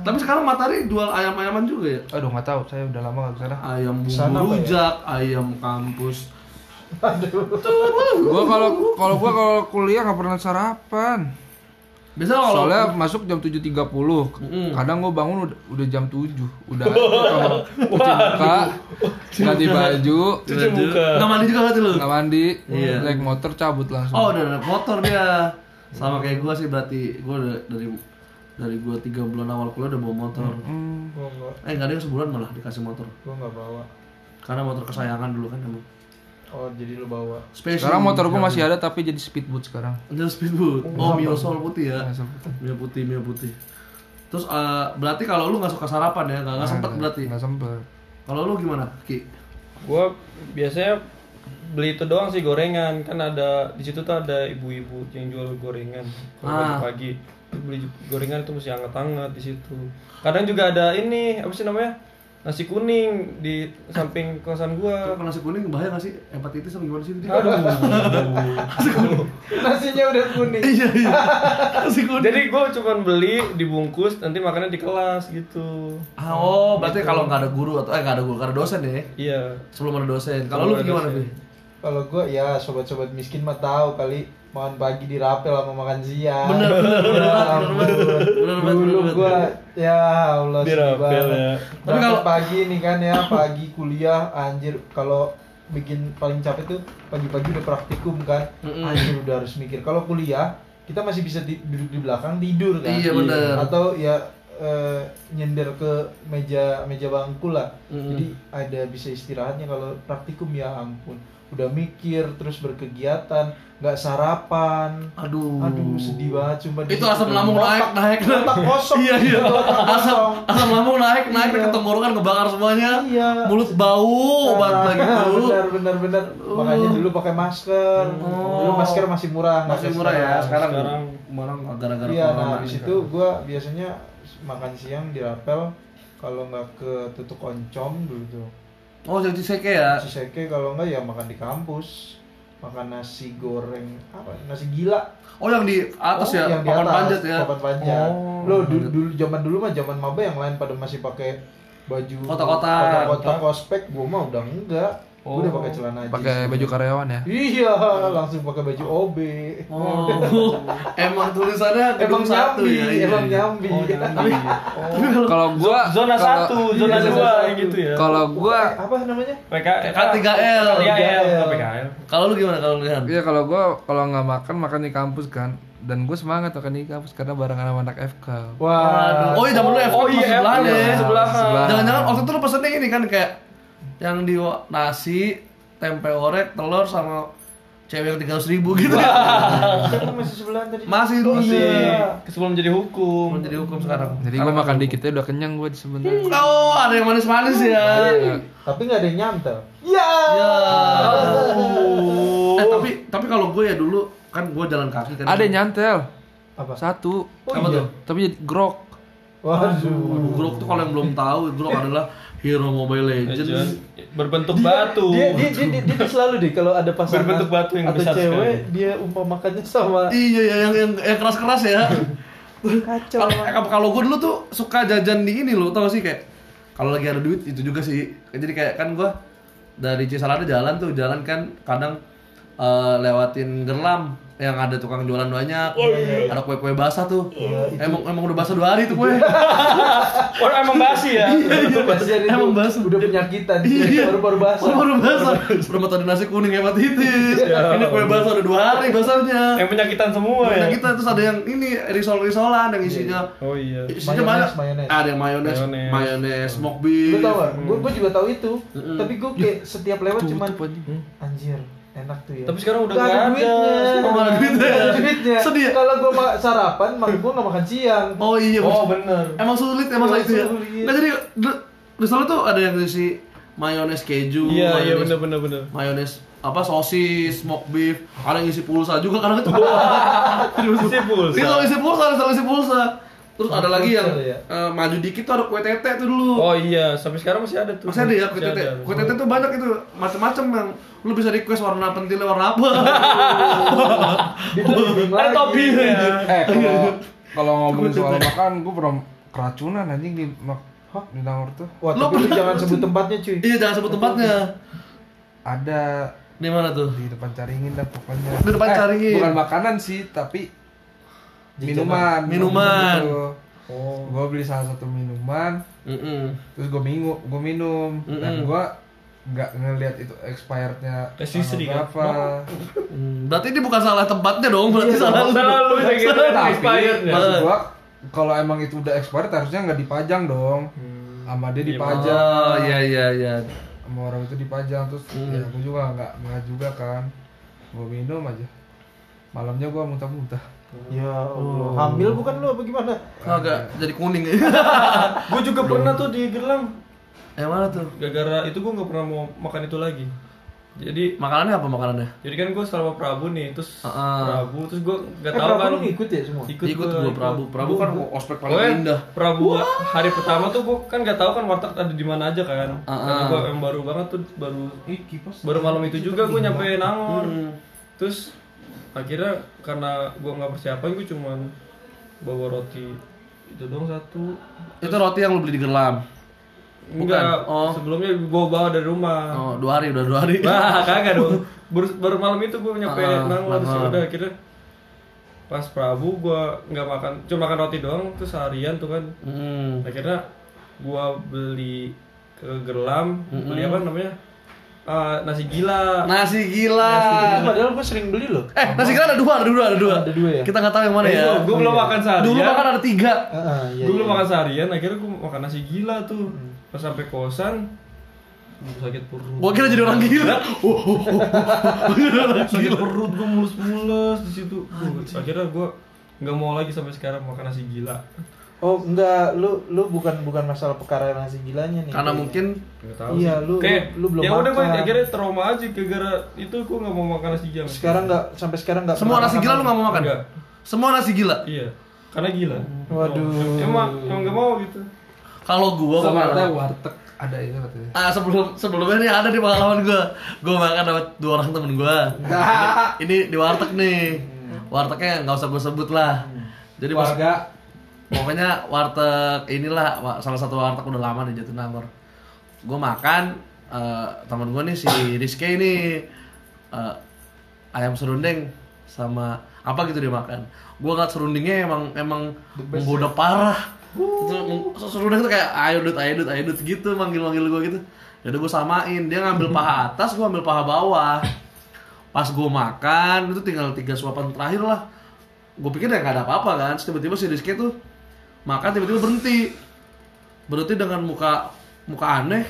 [SPEAKER 1] Tapi sekarang Matahari jual ayam-ayaman juga ya?
[SPEAKER 5] Aduh nggak tahu, saya udah lama nggak ke sana.
[SPEAKER 1] Ayam
[SPEAKER 2] Sana
[SPEAKER 1] bumbu
[SPEAKER 2] ya?
[SPEAKER 1] rujak, ayam kampus.
[SPEAKER 5] Gua kalau kalau gua kalau kuliah nggak pernah sarapan.
[SPEAKER 1] Biasanya kalau
[SPEAKER 5] Soalnya masuk jam 7.30.
[SPEAKER 1] Mm.
[SPEAKER 5] Kadang gua bangun udah, udah jam 7. Udah cuci muka, ganti baju,
[SPEAKER 3] Cuci muka.
[SPEAKER 1] nggak mandi juga tuh lu?
[SPEAKER 5] nggak mandi,
[SPEAKER 1] Iya.
[SPEAKER 5] naik motor cabut langsung.
[SPEAKER 1] Oh udah naik motor dia sama kayak gua sih berarti gua udah dari dari gua tiga bulan awal kuliah udah bawa motor.
[SPEAKER 5] Hmm.
[SPEAKER 2] Nggak,
[SPEAKER 1] Eh nggak ada yang sebulan malah dikasih motor
[SPEAKER 2] gua nggak bawa.
[SPEAKER 1] karena motor kesayangan dulu kan emang.
[SPEAKER 2] Oh jadi lu bawa.
[SPEAKER 1] Special.
[SPEAKER 5] Sekarang motor gua masih ada tapi jadi speedboat sekarang.
[SPEAKER 1] Ada speedboat. Oh Mio Soul putih ya.
[SPEAKER 5] Nah.
[SPEAKER 1] Mio putih, Mio putih. Terus eh, berarti kalau lu nggak suka sarapan ya, nggak nggak sempet berarti.
[SPEAKER 5] Nggak sempet.
[SPEAKER 1] Kalau lu gimana, Ki?
[SPEAKER 3] Gua biasanya beli itu doang sih gorengan kan ada di situ tuh ada ibu-ibu yang jual gorengan
[SPEAKER 1] Ah.
[SPEAKER 3] kalau pagi beli gorengan itu mesti hangat-hangat di situ kadang juga ada ini apa sih namanya nasi kuning di samping kosan gua
[SPEAKER 1] Kalau nasi kuning bahaya nggak sih? Hepatitis apa gimana sih? Di?
[SPEAKER 2] Nasinya udah kuning.
[SPEAKER 1] Iya iya. Nasi kuning.
[SPEAKER 3] jadi gua cuma beli dibungkus nanti makannya di kelas gitu
[SPEAKER 1] Ah, oh, berarti kalau nggak ada guru atau eh nggak ada guru, nggak ada dosen ya?
[SPEAKER 3] iya
[SPEAKER 1] Sebelum ada dosen. Kalau lu gimana. Bi?
[SPEAKER 2] Kalau gua ya sobat-sobat miskin mah tahu kali makan pagi di rapel sama makan siang.
[SPEAKER 1] Bener, bener, bener,
[SPEAKER 2] Ya
[SPEAKER 1] bener, bener,
[SPEAKER 2] Dulu gua ya Allah
[SPEAKER 3] Di rapel ya.
[SPEAKER 1] Tapi kalau-
[SPEAKER 2] pagi nih kan ya, pagi kuliah anjir kalau bikin paling capek tuh pagi-pagi udah praktikum kan. Anjir udah harus mikir. Kalau kuliah kita masih bisa di- duduk di belakang tidur kan.
[SPEAKER 1] Iya, bener.
[SPEAKER 2] Atau ya eh, nyender ke meja meja bangku lah.
[SPEAKER 1] Mm-mm.
[SPEAKER 2] Jadi ada bisa istirahatnya kalau praktikum ya ampun. Udah mikir terus berkegiatan, nggak sarapan.
[SPEAKER 1] Aduh.
[SPEAKER 2] Aduh sedih banget cuma
[SPEAKER 1] Itu asam lambung naik, naik.
[SPEAKER 2] Otak kosong.
[SPEAKER 1] Iya, iya. Asam asam lambung naik, naik
[SPEAKER 2] Iya.
[SPEAKER 1] ke tenggorokan kebakar semuanya.
[SPEAKER 2] Iya.
[SPEAKER 1] Mulut bau banget lagi dulu.
[SPEAKER 2] benar benar benar makanya dulu pakai masker dulu masker masih murah
[SPEAKER 1] Masih murah ya,
[SPEAKER 2] sekarang.
[SPEAKER 1] sekarang
[SPEAKER 3] sekarang
[SPEAKER 1] gara-gara
[SPEAKER 2] iya nah di
[SPEAKER 1] kan.
[SPEAKER 2] situ gua biasanya makan siang di rapel kalau nggak ke tutuk oncom dulu tuh
[SPEAKER 1] Oh, jadi seke ya.
[SPEAKER 2] si seke kalau nggak ya makan di kampus. Makan nasi goreng apa? Nasi gila.
[SPEAKER 1] Oh, yang di atas
[SPEAKER 2] Oh,
[SPEAKER 1] ya,
[SPEAKER 2] yang di
[SPEAKER 1] papan
[SPEAKER 2] atas,
[SPEAKER 1] panjat ya.
[SPEAKER 2] papan panjat.
[SPEAKER 1] Oh,
[SPEAKER 2] lo dulu, dulu zaman dulu mah zaman maba yang lain pada masih pakai baju
[SPEAKER 1] Kotak-kotak.
[SPEAKER 2] kotak ospek gua mah udah enggak gua udah pakai celana jeans
[SPEAKER 5] Pakai baju karyawan ya.
[SPEAKER 2] Iya, langsung pakai baju OB.
[SPEAKER 1] Oh, emang tulisannya
[SPEAKER 2] Emang
[SPEAKER 1] satu
[SPEAKER 2] nyambi,
[SPEAKER 1] ya. iya,
[SPEAKER 2] emang
[SPEAKER 1] iya.
[SPEAKER 2] nyambi.
[SPEAKER 5] Kalau gua
[SPEAKER 3] zona
[SPEAKER 5] kalau-
[SPEAKER 3] satu zona
[SPEAKER 2] Iya,
[SPEAKER 3] dua gitu ya
[SPEAKER 5] Kalau gua
[SPEAKER 2] apa namanya?
[SPEAKER 3] PKL
[SPEAKER 1] K3L.
[SPEAKER 3] PKL PKL
[SPEAKER 1] Kalau lu gimana kalau lu lihat?
[SPEAKER 5] Iya kalau gua kalau nggak makan makan di kampus kan dan gue semangat makan di kampus karena barengan sama anak FK.
[SPEAKER 2] Wah.
[SPEAKER 1] Oh iya, zaman dulu FK
[SPEAKER 3] Oh
[SPEAKER 1] masih
[SPEAKER 3] iya,
[SPEAKER 1] sebelahan ya.
[SPEAKER 3] sebelahan.
[SPEAKER 5] Sebelahan.
[SPEAKER 1] Jangan-jangan waktu itu lu pesennya ini kan kayak yang di nasi, tempe orek, telur sama cewek yang tiga ribu gitu.
[SPEAKER 2] Kita masih sebelahan tadi.
[SPEAKER 1] Masih dulu
[SPEAKER 2] Oh,
[SPEAKER 1] sih.
[SPEAKER 2] iya.
[SPEAKER 3] sebelum jadi hukum
[SPEAKER 1] Menjadi hukum sekarang.
[SPEAKER 5] Jadi gua makan dikitnya udah kenyang gua sebenarnya.
[SPEAKER 1] Oh, ada yang manis-manis ya.
[SPEAKER 5] Iya.
[SPEAKER 2] Tapi nggak ada yang nyantel. Ya.
[SPEAKER 1] Ya. Eh tapi tapi kalau gue ya dulu kan gue jalan kaki kan.
[SPEAKER 5] Ada yang nyantel.
[SPEAKER 2] Apa?
[SPEAKER 5] Satu.
[SPEAKER 2] Oh,
[SPEAKER 1] Apa
[SPEAKER 2] iya.
[SPEAKER 1] tuh?
[SPEAKER 5] Tapi jadi grok.
[SPEAKER 2] Waduh.
[SPEAKER 1] Grok tuh kalau yang belum tahu, Grok adalah hero Mobile Legends.
[SPEAKER 3] Legend. berbentuk batu
[SPEAKER 2] Dia, dia, dia, dia, dia tuh selalu deh kalau ada pasangan
[SPEAKER 3] Berbentuk batu yang
[SPEAKER 2] atau
[SPEAKER 3] besar
[SPEAKER 2] cewek
[SPEAKER 3] sekali.
[SPEAKER 2] dia umpamakannya sama
[SPEAKER 1] Iya ya yang yang, yang keras-keras ya.
[SPEAKER 2] kacau.
[SPEAKER 1] Kalau kalau gue dulu tuh suka jajan di ini loh, tau sih kayak kalau lagi ada duit itu juga sih. Jadi kayak kan gue dari Cisalada jalan tuh jalan kan kadang eh, lewatin Gerlam. Yang ada tukang jualan banyak,
[SPEAKER 3] iya,
[SPEAKER 1] ada kue-kue basah tuh. emang emang udah basah dua hari tuh kue.
[SPEAKER 3] Oh emang basi ya?
[SPEAKER 2] Pasien itu
[SPEAKER 1] Emang basah.
[SPEAKER 2] udah penyakitan.
[SPEAKER 1] Iya.
[SPEAKER 2] Baru-baru basah.
[SPEAKER 1] Oh, baru basah. Udah mau tadi nasi kuning hepatitis. ini kue basah udah dua hari basahnya.
[SPEAKER 3] Yang penyakitan semua ya?
[SPEAKER 1] Kita terus ada yang ini risol-risolan yang isinya
[SPEAKER 3] Oh iya.
[SPEAKER 1] isinya banyak. Ada yang mayones,
[SPEAKER 3] Mayones.
[SPEAKER 1] smoke beef.
[SPEAKER 2] tau gak? Gue gue juga tahu itu. Tapi gue kayak setiap lewat cuman anjir enak tuh ya.
[SPEAKER 3] Tapi sekarang udah
[SPEAKER 2] nggak
[SPEAKER 3] ada.
[SPEAKER 2] duitnya.
[SPEAKER 1] Oh, nggak ada duitnya.
[SPEAKER 2] Nggak ada duitnya.
[SPEAKER 1] Sedih ya?
[SPEAKER 2] Kalau gue ma- sarapan, mak gue nggak makan siang.
[SPEAKER 1] Oh iya,
[SPEAKER 3] Oh bener.
[SPEAKER 1] emang sulit emang
[SPEAKER 2] Emang
[SPEAKER 1] itu ya.
[SPEAKER 2] sulit.
[SPEAKER 1] Nggak jadi d- risol tuh ada yang isi mayones keju,
[SPEAKER 3] Iya iya
[SPEAKER 1] mayones-
[SPEAKER 3] bener bener bener.
[SPEAKER 1] mayones apa sosis, smoke beef, ada yang isi pulsa juga karena itu.
[SPEAKER 3] Isi pulsa.
[SPEAKER 1] Itu isi pulsa, ada isi pulsa. Terus ada lagi yang
[SPEAKER 2] ya?
[SPEAKER 1] eh, maju dikit tuh ada kue tete tuh dulu.
[SPEAKER 3] Oh iya, sampai sekarang masih ada tuh.
[SPEAKER 1] Masih ada ya kue
[SPEAKER 3] Masih
[SPEAKER 1] tete.
[SPEAKER 3] ada.
[SPEAKER 1] Kue tete tuh banyak itu, macam-macam yang lu bisa request warna pentilnya warna apa.
[SPEAKER 3] Ada toppingnya.
[SPEAKER 5] Eh kalau kalau ngomongin soal makan, gue pernah keracunan anjing di mak di Nangor tuh.
[SPEAKER 2] Wah,
[SPEAKER 1] Lu
[SPEAKER 2] tapi lu
[SPEAKER 1] pernah-
[SPEAKER 2] jangan sebut tempatnya cuy.
[SPEAKER 1] iya, jangan sebut tempatnya.
[SPEAKER 5] Ada
[SPEAKER 1] Di mana tuh?
[SPEAKER 5] di depan Caringin dah pokoknya.
[SPEAKER 1] Di depan Caringin.
[SPEAKER 5] Bukan makanan sih, tapi minuman.
[SPEAKER 1] Minuman.
[SPEAKER 3] Oh.
[SPEAKER 5] Gue beli salah satu minuman,
[SPEAKER 1] Mm-mm.
[SPEAKER 5] terus gue minum, gue minum, dan
[SPEAKER 1] Mm-mm.
[SPEAKER 5] gue nggak ngelihat itu expirednya
[SPEAKER 3] Resistri kan?
[SPEAKER 5] berapa.
[SPEAKER 1] Hmm, Berarti ini bukan salah tempatnya dong, berarti salah lu.
[SPEAKER 3] Salah lu yang gitu
[SPEAKER 5] Tapi
[SPEAKER 3] expired ya.
[SPEAKER 5] maksud gua kalau emang itu udah expired harusnya nggak dipajang dong. Sama dia dipajang.
[SPEAKER 1] Oh, iya iya iya.
[SPEAKER 5] Sama orang itu dipajang terus ya aku juga nggak nggak juga kan. Gua minum aja. Malamnya gua muntah-muntah.
[SPEAKER 2] Ya Allah. Hamil bukan lu apa gimana?
[SPEAKER 1] Agak jadi kuning.
[SPEAKER 3] Gue juga pernah tuh di Gerlam.
[SPEAKER 1] Yang mana tuh?
[SPEAKER 3] Gara-gara itu gue nggak pernah mau makan itu lagi. Jadi
[SPEAKER 1] Makanannya apa makanannya?
[SPEAKER 3] jadi kan gue selama Prabu nih, terus
[SPEAKER 1] Heeh.
[SPEAKER 3] Prabu, terus gue nggak
[SPEAKER 2] Eh,
[SPEAKER 3] tahu
[SPEAKER 2] Prabu
[SPEAKER 3] kan.
[SPEAKER 2] lu ngikut ya semua?
[SPEAKER 3] Ikut,
[SPEAKER 1] Ikut
[SPEAKER 3] gua,
[SPEAKER 1] gua Prabu. Prabu kan ospek paling
[SPEAKER 3] Pokoknya
[SPEAKER 1] indah.
[SPEAKER 3] Prabu hari pertama tuh gue kan nggak tahu kan warteg ada di mana aja kan.
[SPEAKER 1] Ah,
[SPEAKER 3] Karena
[SPEAKER 1] ah.
[SPEAKER 3] gue yang baru banget tuh baru baru malam itu juga gue nyampe Nangor.
[SPEAKER 1] Hmm.
[SPEAKER 3] Terus akhirnya karena gue nggak persiapan gue cuman bawa roti itu dong satu.
[SPEAKER 1] Itu roti yang lu beli di Gerlam.
[SPEAKER 3] Enggak,
[SPEAKER 1] Oh.
[SPEAKER 3] sebelumnya gue bawa dari rumah.
[SPEAKER 1] Oh, dua hari udah dua hari.
[SPEAKER 3] Wah, kagak dong. Baru, baru malam itu gue nyampe
[SPEAKER 1] Ah,
[SPEAKER 3] Nangor terus
[SPEAKER 1] ah.
[SPEAKER 3] udah akhirnya pas Prabu gue nggak makan, cuma makan roti doang terus seharian tuh kan.
[SPEAKER 1] Hmm.
[SPEAKER 3] Akhirnya gue beli ke Gerlam, beli apa namanya? Ah, nasi gila.
[SPEAKER 1] Nasi gila.
[SPEAKER 2] Itu padahal gue sering beli loh.
[SPEAKER 1] Eh, nasi gila ada dua, ada dua, ada dua.
[SPEAKER 2] Ada dua ya?
[SPEAKER 1] Kita nggak tahu yang mana ya.
[SPEAKER 3] gue belum makan seharian.
[SPEAKER 1] Dulu makan ada tiga.
[SPEAKER 2] Heeh, iya.
[SPEAKER 3] gue belum
[SPEAKER 2] iya.
[SPEAKER 3] makan seharian, akhirnya gue makan nasi gila tuh. Pas sampai kosan, sakit perut.
[SPEAKER 1] Gua kira jadi orang gila.
[SPEAKER 3] sakit perut gue mulus-mulus di situ. Akhirnya gue nggak mau lagi sampai sekarang makan nasi gila.
[SPEAKER 2] Oh enggak, lu lu bukan bukan masalah perkara nasi gilanya nih.
[SPEAKER 1] Karena
[SPEAKER 2] kayaknya.
[SPEAKER 1] mungkin
[SPEAKER 3] tahu
[SPEAKER 2] Iya,
[SPEAKER 3] sih.
[SPEAKER 2] lu-
[SPEAKER 3] Kayak,
[SPEAKER 2] lu- lu belum
[SPEAKER 3] ya udah gue
[SPEAKER 2] makan.
[SPEAKER 3] akhirnya trauma aja gara-gara itu gue nggak mau makan nasi gila.
[SPEAKER 2] sekarang nggak sampai sekarang nggak
[SPEAKER 1] semua nasi gila lu nggak mau makan.
[SPEAKER 3] Enggak.
[SPEAKER 1] Semua nasi gila.
[SPEAKER 3] Iya, karena gila.
[SPEAKER 2] Waduh.
[SPEAKER 3] Emang emang nggak mau gitu.
[SPEAKER 1] Kalau gua
[SPEAKER 5] Sama ada warteg ada itu katanya.
[SPEAKER 1] Ah sebelum sebelumnya nih ada di pengalaman gua. Gua makan sama dua orang temen gua. ini, ini di warteg nih. Wartegnya nggak usah gua sebut lah. Jadi pas
[SPEAKER 5] Warga
[SPEAKER 1] pokoknya warteg inilah salah satu warteg udah lama di Jatinangor. Gua makan eh, temen gua nih si Rizky ini eh, ayam serundeng sama apa gitu dia makan. Gua ngeliat serundengnya emang emang menggoda parah. Itu meng- serundeng tuh kayak ayo dut ayo dut ayo dut gitu manggil-manggil gua gitu. Ya udah gua samain, dia ngambil paha atas, gua ambil paha bawah. Pas gua makan itu tinggal tiga suapan terakhir lah. Gue pikir ya nggak ada apa-apa kan, tiba-tiba si Rizky tuh makan tiba-tiba berhenti berhenti dengan muka muka aneh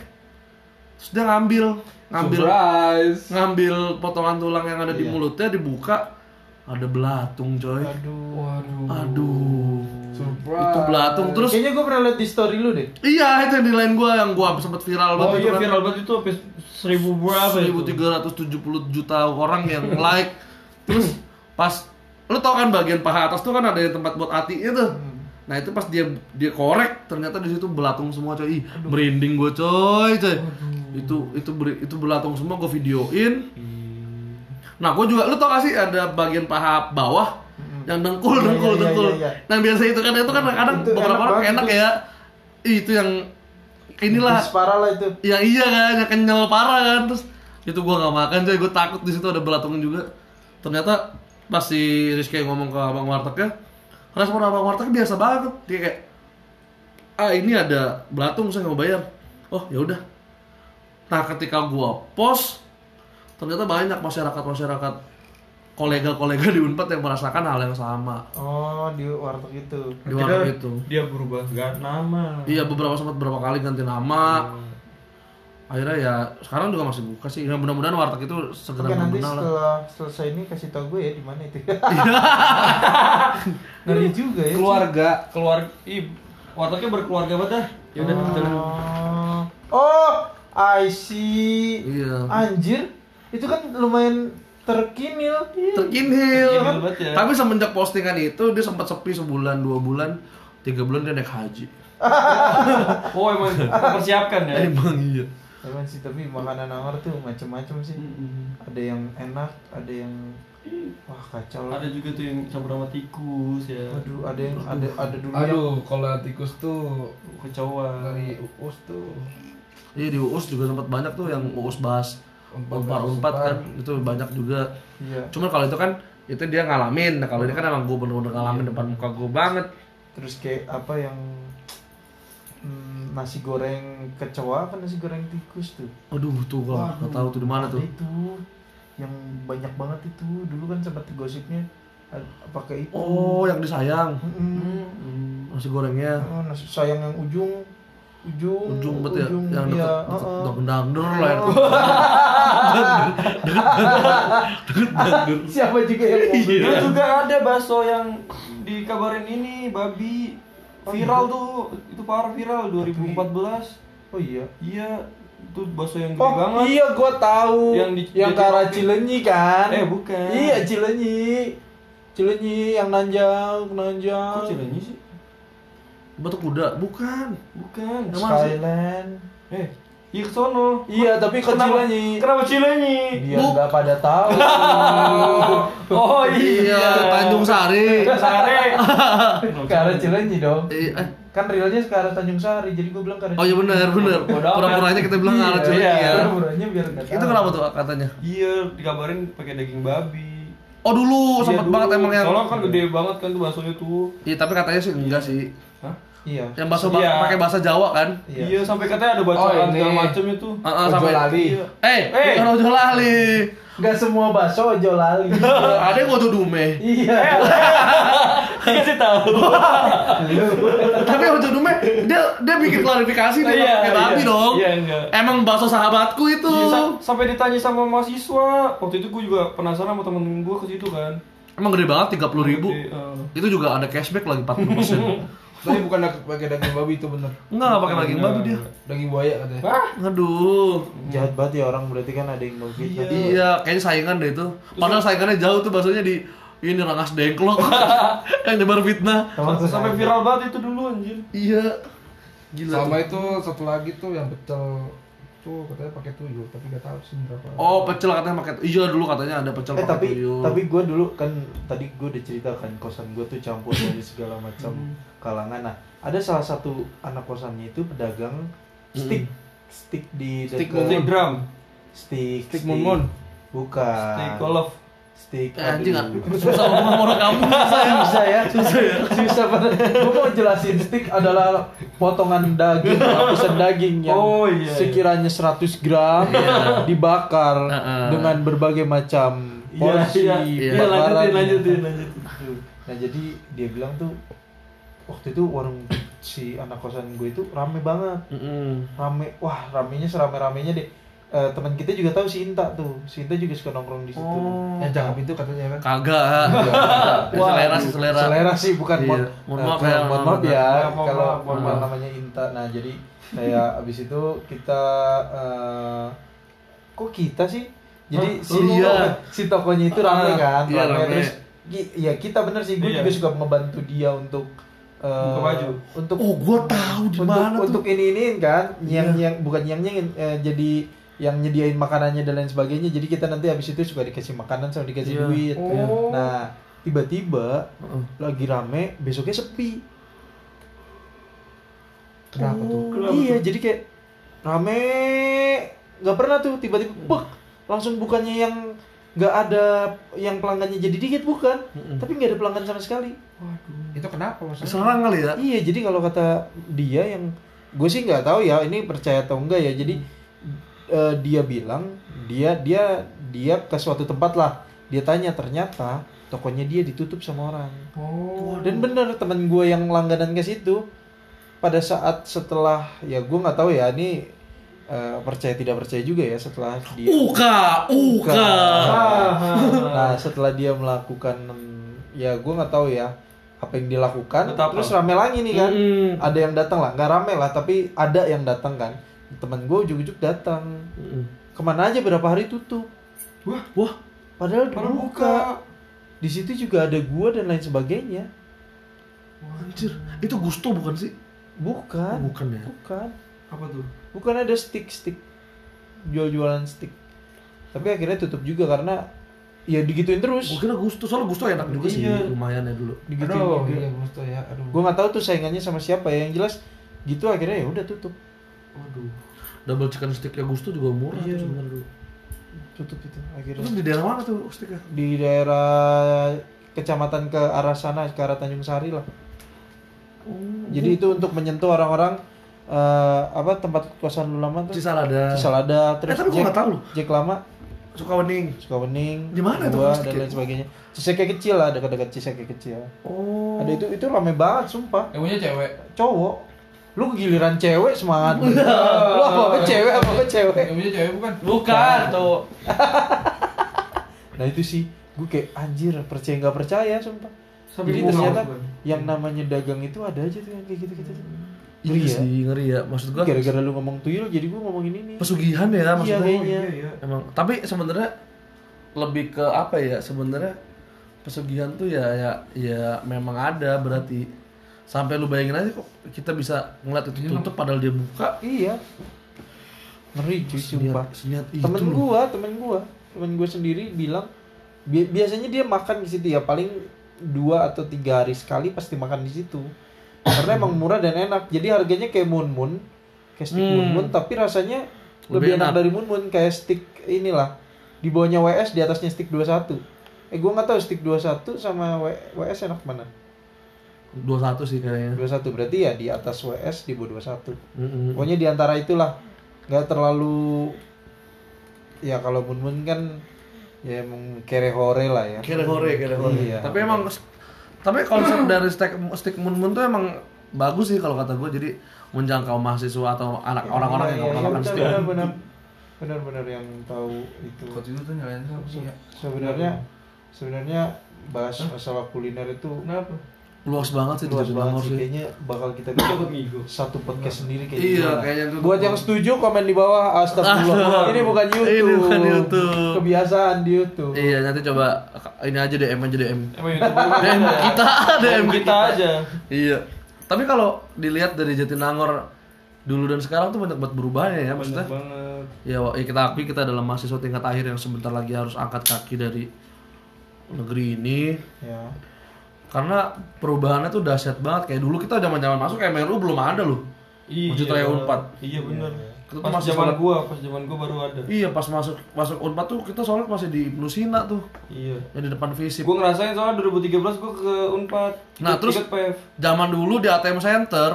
[SPEAKER 1] terus dia ngambil ngambil
[SPEAKER 5] surprise.
[SPEAKER 1] ngambil potongan tulang yang ada di mulutnya dibuka ada belatung coy
[SPEAKER 2] Aduh.
[SPEAKER 5] Waduh.
[SPEAKER 1] aduh
[SPEAKER 5] Surprise.
[SPEAKER 1] itu belatung terus
[SPEAKER 2] Kayaknya gue pernah liat di story lu deh.
[SPEAKER 1] iya itu yang di line gua yang gua sempat viral
[SPEAKER 3] Oh
[SPEAKER 1] banget
[SPEAKER 3] iya
[SPEAKER 1] itu kan.
[SPEAKER 3] viral banget itu habis seribu berapa itu?
[SPEAKER 1] 1370 juta orang yang like terus pas lu tau kan bagian paha atas tuh kan ada yang tempat buat hatinya tuh nah itu pas dia dia korek ternyata di situ belatung semua coy. Ih, merinding gue coy coy. Itu itu itu belatung semua gue videoin. Nah gue juga lu tau gak sih ada bagian paha bawah yang dengkul
[SPEAKER 2] Iya,
[SPEAKER 1] dengkul
[SPEAKER 2] iya, iya,
[SPEAKER 1] dengkul?
[SPEAKER 2] iya, iya.
[SPEAKER 1] nah biasa itu kan itu kan kadang
[SPEAKER 2] Itu
[SPEAKER 1] beberapa
[SPEAKER 2] enak
[SPEAKER 1] orang enak
[SPEAKER 2] tuh.
[SPEAKER 1] ya. Itu yang inilah.
[SPEAKER 2] Parah lah itu.
[SPEAKER 1] yang iya kan yang kenyal parah kan terus itu gua nggak makan coy. Gue takut di situ ada belatung juga. Ternyata pas si Rizky ngomong ke abang wartegnya respon abang wartegnya biasa banget dia kayak ah ini ada belatung saya nggak mau bayar? Oh ya udah. Nah ketika gua post ternyata banyak masyarakat masyarakat kolega-kolega di Unpad yang merasakan hal yang sama.
[SPEAKER 2] Oh, di warteg itu.
[SPEAKER 1] di warteg itu.
[SPEAKER 3] Dia berubah gak nama.
[SPEAKER 1] iya beberapa sempat beberapa kali ganti nama akhirnya ya sekarang juga masih buka sih ya mudah-mudahan warteg itu segera
[SPEAKER 2] Oke, nanti
[SPEAKER 1] mengenal lah
[SPEAKER 2] setelah selesai ini kasih tau gue ya di mana itu. Ngeri juga ya.
[SPEAKER 3] Keluarga, keluarga, ih, wartegnya berkeluarga banget dah. Ya udah, jalan.
[SPEAKER 2] Oh. Oh, I see.
[SPEAKER 1] iya
[SPEAKER 2] Anjir, itu kan lumayan terkinil.
[SPEAKER 1] terkinil
[SPEAKER 3] Terkinil banget ya.
[SPEAKER 1] tapi semenjak postingan itu dia sempat sepi sebulan dua bulan tiga bulan dia naik haji
[SPEAKER 3] Oh emang mempersiapkan ya.
[SPEAKER 1] emang iya
[SPEAKER 2] Emang sih, tapi makanan Anwar tuh macem-macem sih. Ada yang enak, ada yang wah kacau lah.
[SPEAKER 3] Ada juga tuh yang campur sama tikus ya.
[SPEAKER 2] Aduh, ada yang ada ada dulu yang
[SPEAKER 5] Aduh, kalau tikus tuh
[SPEAKER 3] Kecoa.
[SPEAKER 5] dari uus tuh.
[SPEAKER 1] iya di uus juga sempat banyak tuh yang uus bahas
[SPEAKER 5] Unpad.
[SPEAKER 1] kan itu banyak juga
[SPEAKER 2] iya.
[SPEAKER 1] cuman kalau itu kan itu dia ngalamin nah kalau ini kan emang gue bener-bener ngalamin depan muka gue banget
[SPEAKER 2] Terus kayak apa yang hmm, nasi goreng kecoa apa nasi goreng tikus tuh?
[SPEAKER 1] aduh tuh gue nggak tahu tuh di mana tuh
[SPEAKER 2] Itu yang banyak banget itu. Dulu kan sempat gosipnya pakai itu.
[SPEAKER 1] oh yang disayang
[SPEAKER 2] Mm-mm.
[SPEAKER 1] Hmm, nasi gorengnya
[SPEAKER 2] Oh, nasi sayang yang ujung ujung
[SPEAKER 1] ujung bet ya yang
[SPEAKER 2] iya,
[SPEAKER 1] deket
[SPEAKER 2] heeh.
[SPEAKER 1] deket dangdur lah yang
[SPEAKER 2] Siapa juga yang mau?
[SPEAKER 3] Dulu juga ada bakso yang dikabarin ini babi viral tuh itu parah viral 2014
[SPEAKER 2] Oh iya.
[SPEAKER 3] iya itu bakso yang gede
[SPEAKER 2] Oh
[SPEAKER 3] banget.
[SPEAKER 2] iya gua tahu.
[SPEAKER 3] Yang
[SPEAKER 2] yang,
[SPEAKER 3] di-
[SPEAKER 2] ke arah Cilenyi kan?
[SPEAKER 3] Eh, bukan.
[SPEAKER 2] Iya Cilenyi. Cilenyi yang nanjak nanjak
[SPEAKER 3] kok Cilenyi sih?
[SPEAKER 1] Batu kuda? Bukan.
[SPEAKER 3] Bukan.
[SPEAKER 1] Yang?
[SPEAKER 2] Skyland.
[SPEAKER 3] Eh iya ke sono.
[SPEAKER 2] Iya tapi ke
[SPEAKER 3] kenapa?
[SPEAKER 2] Cilenyi.
[SPEAKER 3] Kenapa Cilenyi?
[SPEAKER 2] Biar nggak pada tahu.
[SPEAKER 3] Oh
[SPEAKER 1] iya. Tanjung Sari.
[SPEAKER 3] Sare
[SPEAKER 2] Ke arah Cilenyi dong.
[SPEAKER 1] Eh, eh.
[SPEAKER 2] Kan realnya ke arah Tanjung Sari Jadi gua bilang ke arah
[SPEAKER 1] oh iya benar benar pura-puranya kita bilang
[SPEAKER 2] Iya,
[SPEAKER 1] arah Cilenyi
[SPEAKER 3] iya.
[SPEAKER 1] ya
[SPEAKER 2] Pura-puranya biar nggak
[SPEAKER 1] itu kenapa tuh katanya
[SPEAKER 3] iya dikabarin pakai daging babi
[SPEAKER 1] oh dulu
[SPEAKER 3] Iya,
[SPEAKER 1] sempat
[SPEAKER 3] dulu.
[SPEAKER 1] banget emang yang
[SPEAKER 3] soalnya kan gede banget kan tuh baksonya tuh
[SPEAKER 1] iya tapi katanya sih enggak sih
[SPEAKER 3] Hah?
[SPEAKER 2] Iya
[SPEAKER 1] yang bahasa ba-
[SPEAKER 3] Iya.
[SPEAKER 1] pakai bahasa Jawa kan
[SPEAKER 2] Iya.
[SPEAKER 3] Iya. sampai katanya ada bacaan
[SPEAKER 5] Oh,
[SPEAKER 3] segala macem itu.
[SPEAKER 1] Ah, ah,
[SPEAKER 2] Ojo
[SPEAKER 1] sampai
[SPEAKER 2] lali.
[SPEAKER 3] Iya.
[SPEAKER 1] eh
[SPEAKER 3] Eh.
[SPEAKER 1] bukan ojo lali
[SPEAKER 2] Nggak semua bakso ojo lali
[SPEAKER 1] ada yang ojo dume
[SPEAKER 2] Iya
[SPEAKER 3] Dikasih tahu.
[SPEAKER 1] tapi ojo dume dia dia bikin klarifikasi dia
[SPEAKER 3] Iya,
[SPEAKER 1] pakai babi
[SPEAKER 3] iya.
[SPEAKER 1] dong
[SPEAKER 3] Iya, enggak.
[SPEAKER 1] emang bakso sahabatku itu
[SPEAKER 3] Iya, sa- sampai ditanya sama mahasiswa. Waktu itu gue juga penasaran sama temen gue ke situ kan.
[SPEAKER 1] emang gede banget tiga puluh ribu
[SPEAKER 3] eh.
[SPEAKER 1] itu juga ada cashback lagi 40 persen
[SPEAKER 5] Tapi bukan pakai daging babi itu bener.
[SPEAKER 1] enggak nggak pakai daging babi dia
[SPEAKER 5] Daging buaya katanya.
[SPEAKER 3] Wah,
[SPEAKER 1] aduh
[SPEAKER 2] Jahat banget ya orang berarti kan ada yang mau fitnah
[SPEAKER 1] Iya, kayaknya saingan deh itu. Padahal saingannya jauh tuh baksonya di ini rangas dengklok yang nyebar fitnah.
[SPEAKER 3] Sampai viral banget itu dulu anjir.
[SPEAKER 1] Iya. Gila.
[SPEAKER 5] Sama
[SPEAKER 1] tuh.
[SPEAKER 5] itu satu lagi tuh yang pecel tuh katanya pakai tuyul tapi gak tahu sih berapa.
[SPEAKER 1] Oh, pecel katanya pakai iya dulu katanya ada pecel
[SPEAKER 2] Eh
[SPEAKER 1] pakai
[SPEAKER 2] tapi
[SPEAKER 1] tuyul.
[SPEAKER 2] tapi gue dulu kan tadi gue udah cerita kan kosan gue tuh campur dari segala macam kalangan. Nah ada salah satu anak kosannya itu pedagang stick stick di
[SPEAKER 5] Stick
[SPEAKER 2] dekat-
[SPEAKER 3] Stick drum,
[SPEAKER 2] stick
[SPEAKER 5] Stick Mumun.
[SPEAKER 2] bukan
[SPEAKER 3] stick golf.
[SPEAKER 2] Stick
[SPEAKER 1] Eh, anjing susah ngomong orang kamu susah ya.
[SPEAKER 2] susah ya susah ya susah banget gue mau jelasin stick adalah potongan daging lapisan daging yang
[SPEAKER 3] Oh, iya, iya.
[SPEAKER 2] sekiranya 100 gram dibakar
[SPEAKER 1] Heeh.
[SPEAKER 2] dengan berbagai macam
[SPEAKER 3] Iya,
[SPEAKER 2] porsi
[SPEAKER 3] iya.
[SPEAKER 1] Iya,
[SPEAKER 3] Iya, lanjutin,
[SPEAKER 2] bakaran.
[SPEAKER 3] lanjutin, lanjutin.
[SPEAKER 2] Aduh. nah jadi dia bilang tuh waktu itu warung si anak kosan gue itu rame banget
[SPEAKER 1] Mm-mm.
[SPEAKER 2] rame wah ramenya serame ramenya deh Eh, teman kita juga tahu si Inta tuh si Inta juga suka nongkrong di situ
[SPEAKER 1] Oh.
[SPEAKER 5] Yang jangan pintu katanya kan.
[SPEAKER 1] Kagak. Ya, selera sih selera.
[SPEAKER 2] selera sih bukan
[SPEAKER 1] Iya.
[SPEAKER 2] mohon eh,
[SPEAKER 1] maaf
[SPEAKER 2] mohon-
[SPEAKER 1] ya,
[SPEAKER 2] mohon
[SPEAKER 1] mohon
[SPEAKER 2] maaf
[SPEAKER 1] maaf.
[SPEAKER 2] ya
[SPEAKER 3] Ya,
[SPEAKER 2] kalau
[SPEAKER 3] maaf, mohon maaf.
[SPEAKER 2] namanya Inta nah jadi kayak abis itu kita eh, kok kita sih jadi si
[SPEAKER 1] iya.
[SPEAKER 2] si tokonya itu rame
[SPEAKER 1] Ah,
[SPEAKER 2] kan
[SPEAKER 1] iya,
[SPEAKER 2] rame.
[SPEAKER 1] rame.
[SPEAKER 2] terus ya kita bener sih gue
[SPEAKER 3] Iya.
[SPEAKER 2] juga suka ngebantu dia untuk eh,
[SPEAKER 3] Buka baju.
[SPEAKER 2] untuk
[SPEAKER 1] Oh, gua tahu di
[SPEAKER 2] untuk,
[SPEAKER 1] mana tuh.
[SPEAKER 2] untuk ini iniin kan yang
[SPEAKER 1] Iya.
[SPEAKER 2] yang bukan yang yang jadi yang nyediain makanannya dan lain sebagainya jadi kita nanti habis itu suka dikasih makanan sama dikasih
[SPEAKER 1] Iya.
[SPEAKER 2] duit
[SPEAKER 3] Oh.
[SPEAKER 2] nah tiba-tiba
[SPEAKER 1] Heeh.
[SPEAKER 2] lagi rame besoknya sepi
[SPEAKER 5] Kenapa tuh?
[SPEAKER 3] Kenapa
[SPEAKER 2] iya
[SPEAKER 3] tuh?
[SPEAKER 2] jadi kayak rame nggak pernah tuh tiba-tiba bek langsung bukannya yang nggak ada yang pelanggannya jadi dikit bukan tapi nggak ada pelanggan sama sekali
[SPEAKER 5] Waduh, itu kenapa maksudnya?
[SPEAKER 1] Serang kali ya.
[SPEAKER 2] iya jadi kalau kata dia yang gue sih nggak tahu ya ini percaya atau enggak ya jadi eh, dia bilang dia dia dia ke suatu tempat lah dia tanya ternyata tokonya dia ditutup sama orang
[SPEAKER 5] Oh.
[SPEAKER 2] dan bener temen gue yang langganan ke situ pada saat setelah ya gue nggak tahu ya ini eh, percaya tidak percaya juga ya setelah dia
[SPEAKER 1] Uka, uka.
[SPEAKER 2] nah setelah dia melakukan ya gue nggak tahu ya apa yang dilakukan
[SPEAKER 3] Betapa?
[SPEAKER 2] terus rame lagi nih kan
[SPEAKER 1] Mm-mm.
[SPEAKER 2] ada yang datang lah nggak rame lah tapi ada yang datang kan temen gue ujuk-ujuk datang
[SPEAKER 1] Mm-mm.
[SPEAKER 2] ke mana aja berapa hari tutup
[SPEAKER 5] Wah,
[SPEAKER 1] Wah,
[SPEAKER 2] padahal
[SPEAKER 5] Padahal
[SPEAKER 2] dibuka di situ juga ada gua dan lain sebagainya
[SPEAKER 1] anjir. Itu Gusto bukan sih?
[SPEAKER 2] bukan
[SPEAKER 1] Bukan ya.
[SPEAKER 2] bukan
[SPEAKER 5] apa tuh?
[SPEAKER 2] bukan ada stick stick jual-jualan stick tapi akhirnya tutup juga karena ya digituin terus
[SPEAKER 1] Gue kira Gusto, soalnya Gusto enak juga sih,
[SPEAKER 2] Iya.
[SPEAKER 1] lumayan ya dulu.
[SPEAKER 2] digituin
[SPEAKER 5] Aduh,
[SPEAKER 2] juga.
[SPEAKER 5] iya Gusto ya. Aduh.
[SPEAKER 2] gue nggak tahu tuh saingannya sama siapa ya yang jelas gitu akhirnya ya udah tutup
[SPEAKER 1] Waduh. Double chicken sticknya Gusto juga murah
[SPEAKER 2] Iya.
[SPEAKER 1] tuh sebenarnya dulu.
[SPEAKER 2] tutup itu akhirnya
[SPEAKER 1] Terus di daerah mana tuh sticknya?
[SPEAKER 2] di daerah kecamatan ke arah sana ke arah Tanjung Sari lah jadi itu untuk menyentuh orang-orang eh, apa tempat kosan lu lama tuh
[SPEAKER 1] Cisalada.
[SPEAKER 2] Cisalada terus
[SPEAKER 1] Eh, tapi gua
[SPEAKER 2] Jack-
[SPEAKER 1] nggak tahu loh.
[SPEAKER 2] Jack lama
[SPEAKER 1] Sukawening.
[SPEAKER 2] Sukawening
[SPEAKER 1] Di mana itu
[SPEAKER 2] gua,
[SPEAKER 1] Mas
[SPEAKER 2] dan lain sebagainya Ciseke kecil lah dekat-dekat Ciseke kecil
[SPEAKER 1] Oh.
[SPEAKER 2] ada itu itu rame banget sumpah
[SPEAKER 5] Yang punya cewek.
[SPEAKER 2] cowok lu giliran cewek semangat lu apa apa cewek apa apa cewek
[SPEAKER 5] Yang punya cewek bukan?
[SPEAKER 3] Bukan tuh.
[SPEAKER 2] nah itu sih gue kayak anjir percaya nggak percaya sumpah
[SPEAKER 3] Sampai
[SPEAKER 2] jadi
[SPEAKER 3] gua
[SPEAKER 2] ternyata
[SPEAKER 3] Bang.
[SPEAKER 2] yang namanya dagang itu ada aja tuh yang kayak gitu-gitu tuh.
[SPEAKER 1] Iya
[SPEAKER 2] Ngeri ya?
[SPEAKER 1] sih, ngeri ya. Maksud gua
[SPEAKER 2] gara-gara lu ngomong tuyul jadi gue ngomongin ini
[SPEAKER 1] pesugihan ya
[SPEAKER 2] iya
[SPEAKER 1] maksudnya.
[SPEAKER 2] kayaknya
[SPEAKER 1] Emang tapi sebenarnya lebih ke apa ya? Sebenarnya pesugihan tuh ya ya ya memang ada berarti sampai lu bayangin aja kok kita bisa ngeliat itu tutup padahal dia buka.
[SPEAKER 2] Iya. Ngeri cuy sumpah.
[SPEAKER 1] seniat itu
[SPEAKER 2] temen gua temen gua temen gua sendiri bilang bi- biasanya dia makan di situ ya paling dua atau tiga hari sekali pasti makan di situ. Karena emang murah dan enak. Jadi harganya kayak mun mun kayak stick
[SPEAKER 1] Hmm.
[SPEAKER 2] mun mun tapi rasanya
[SPEAKER 1] Lebih
[SPEAKER 2] lebih, enak.
[SPEAKER 1] enak.
[SPEAKER 2] dari mun mun kayak stick inilah. Di bawahnya WS di atasnya stick 21 eh gua nggak tahu stick 21 sama W- WS enak mana
[SPEAKER 1] 21 sih kayaknya
[SPEAKER 2] 21 berarti ya di atas WS di bawah 21
[SPEAKER 1] Mm-mm.
[SPEAKER 2] Pokoknya di antara itulah nggak terlalu ya kalau mun mun kan ya emang kere hore lah ya.
[SPEAKER 1] kere hore kere hore
[SPEAKER 2] Iya.
[SPEAKER 1] tapi emang tapi konsep dari stick stick mun mun tuh emang bagus sih kalau kata gue jadi menjangkau mahasiswa atau anak orang-orang yang nggak
[SPEAKER 2] Iya,
[SPEAKER 1] makan
[SPEAKER 2] benar,
[SPEAKER 1] stick
[SPEAKER 2] benar benar benar benar yang tahu itu.
[SPEAKER 5] Coach itu tuh nyalain siapa sih ya?
[SPEAKER 2] Sebenarnya sebenarnya bahas masalah kuliner itu
[SPEAKER 3] Kenapa?
[SPEAKER 1] Luas banget sih
[SPEAKER 2] luas
[SPEAKER 1] Jatinangor
[SPEAKER 2] banget sih kayaknya bakal kita bikin satu podcast sendiri kayaknya.
[SPEAKER 1] Iya, kayaknya itu.
[SPEAKER 2] Buat yang setuju komen di bawah astagfirullah. Ini bukan YouTube.
[SPEAKER 1] Ini bukan YouTube.
[SPEAKER 2] Kebiasaan di YouTube.
[SPEAKER 1] iya nanti coba ini aja DM aja DM DM kita DM
[SPEAKER 3] kita aja.
[SPEAKER 1] iya tapi kalau dilihat dari Jatinangor dulu dan sekarang tuh banyak banget berubahnya ya maksudnya
[SPEAKER 3] Banyak banget.
[SPEAKER 1] ya, ya kita akui kita adalah mahasiswa tingkat akhir yang sebentar lagi harus angkat kaki dari negeri ini
[SPEAKER 2] Ya.
[SPEAKER 1] Karena perubahannya tuh dahsyat banget kayak dulu kita zaman zaman masuk MRU belum ada loh Masjid Raya Unpad.
[SPEAKER 3] Iya benar.
[SPEAKER 1] Kita tuh
[SPEAKER 3] Pas
[SPEAKER 1] masih
[SPEAKER 3] zaman gua, pas zaman gua baru ada.
[SPEAKER 1] iya pas masuk masuk Unpad tuh kita soalnya masih di Ibnu Sina tuh
[SPEAKER 3] Iya.
[SPEAKER 1] yang di depan visip
[SPEAKER 3] Gua ngerasain soalnya 2013 gua ke Unpad.
[SPEAKER 1] Nah,
[SPEAKER 3] Ikut-
[SPEAKER 1] terus-
[SPEAKER 3] ikut
[SPEAKER 1] zaman dulu di ATM Center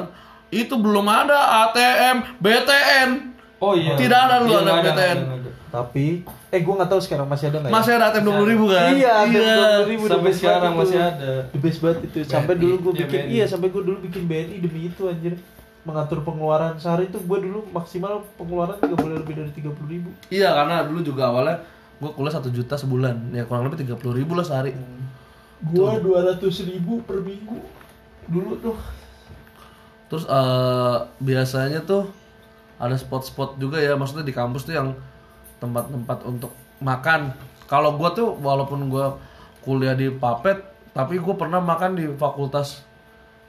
[SPEAKER 1] itu belum ada ATM BTN
[SPEAKER 3] Oh iya.
[SPEAKER 1] Tidak ada lu
[SPEAKER 3] Iya,
[SPEAKER 1] ada BTN.
[SPEAKER 3] ada.
[SPEAKER 2] Tapi eh gue nggak tahu sekarang masih ada nggak ya?
[SPEAKER 1] masih ada ATM dua puluh ribu kan
[SPEAKER 2] Iya, ATM 20.000 the
[SPEAKER 3] Sampai
[SPEAKER 2] best
[SPEAKER 3] sekarang
[SPEAKER 2] banget
[SPEAKER 3] masih ada.
[SPEAKER 2] The best banget itu. Sampai dulu gue
[SPEAKER 3] Iya,
[SPEAKER 2] bikin iya sampai gue dulu bikin BNI demi itu anjir. Mengatur pengeluaran sehari itu gue dulu maksimal pengeluaran nggak boleh lebih dari tiga puluh ribu.
[SPEAKER 1] iya karena dulu juga awalnya gue kuliah satu juta sebulan ya kurang lebih tiga puluh ribu lah sehari
[SPEAKER 2] Gue dua ratus ribu per minggu dulu tuh.
[SPEAKER 1] terus eh, biasanya tuh ada spot-spot juga ya maksudnya di kampus tuh yang tempat-tempat untuk makan. Kalau gue tuh walaupun gue kuliah di Papet tapi gue pernah makan di fakultas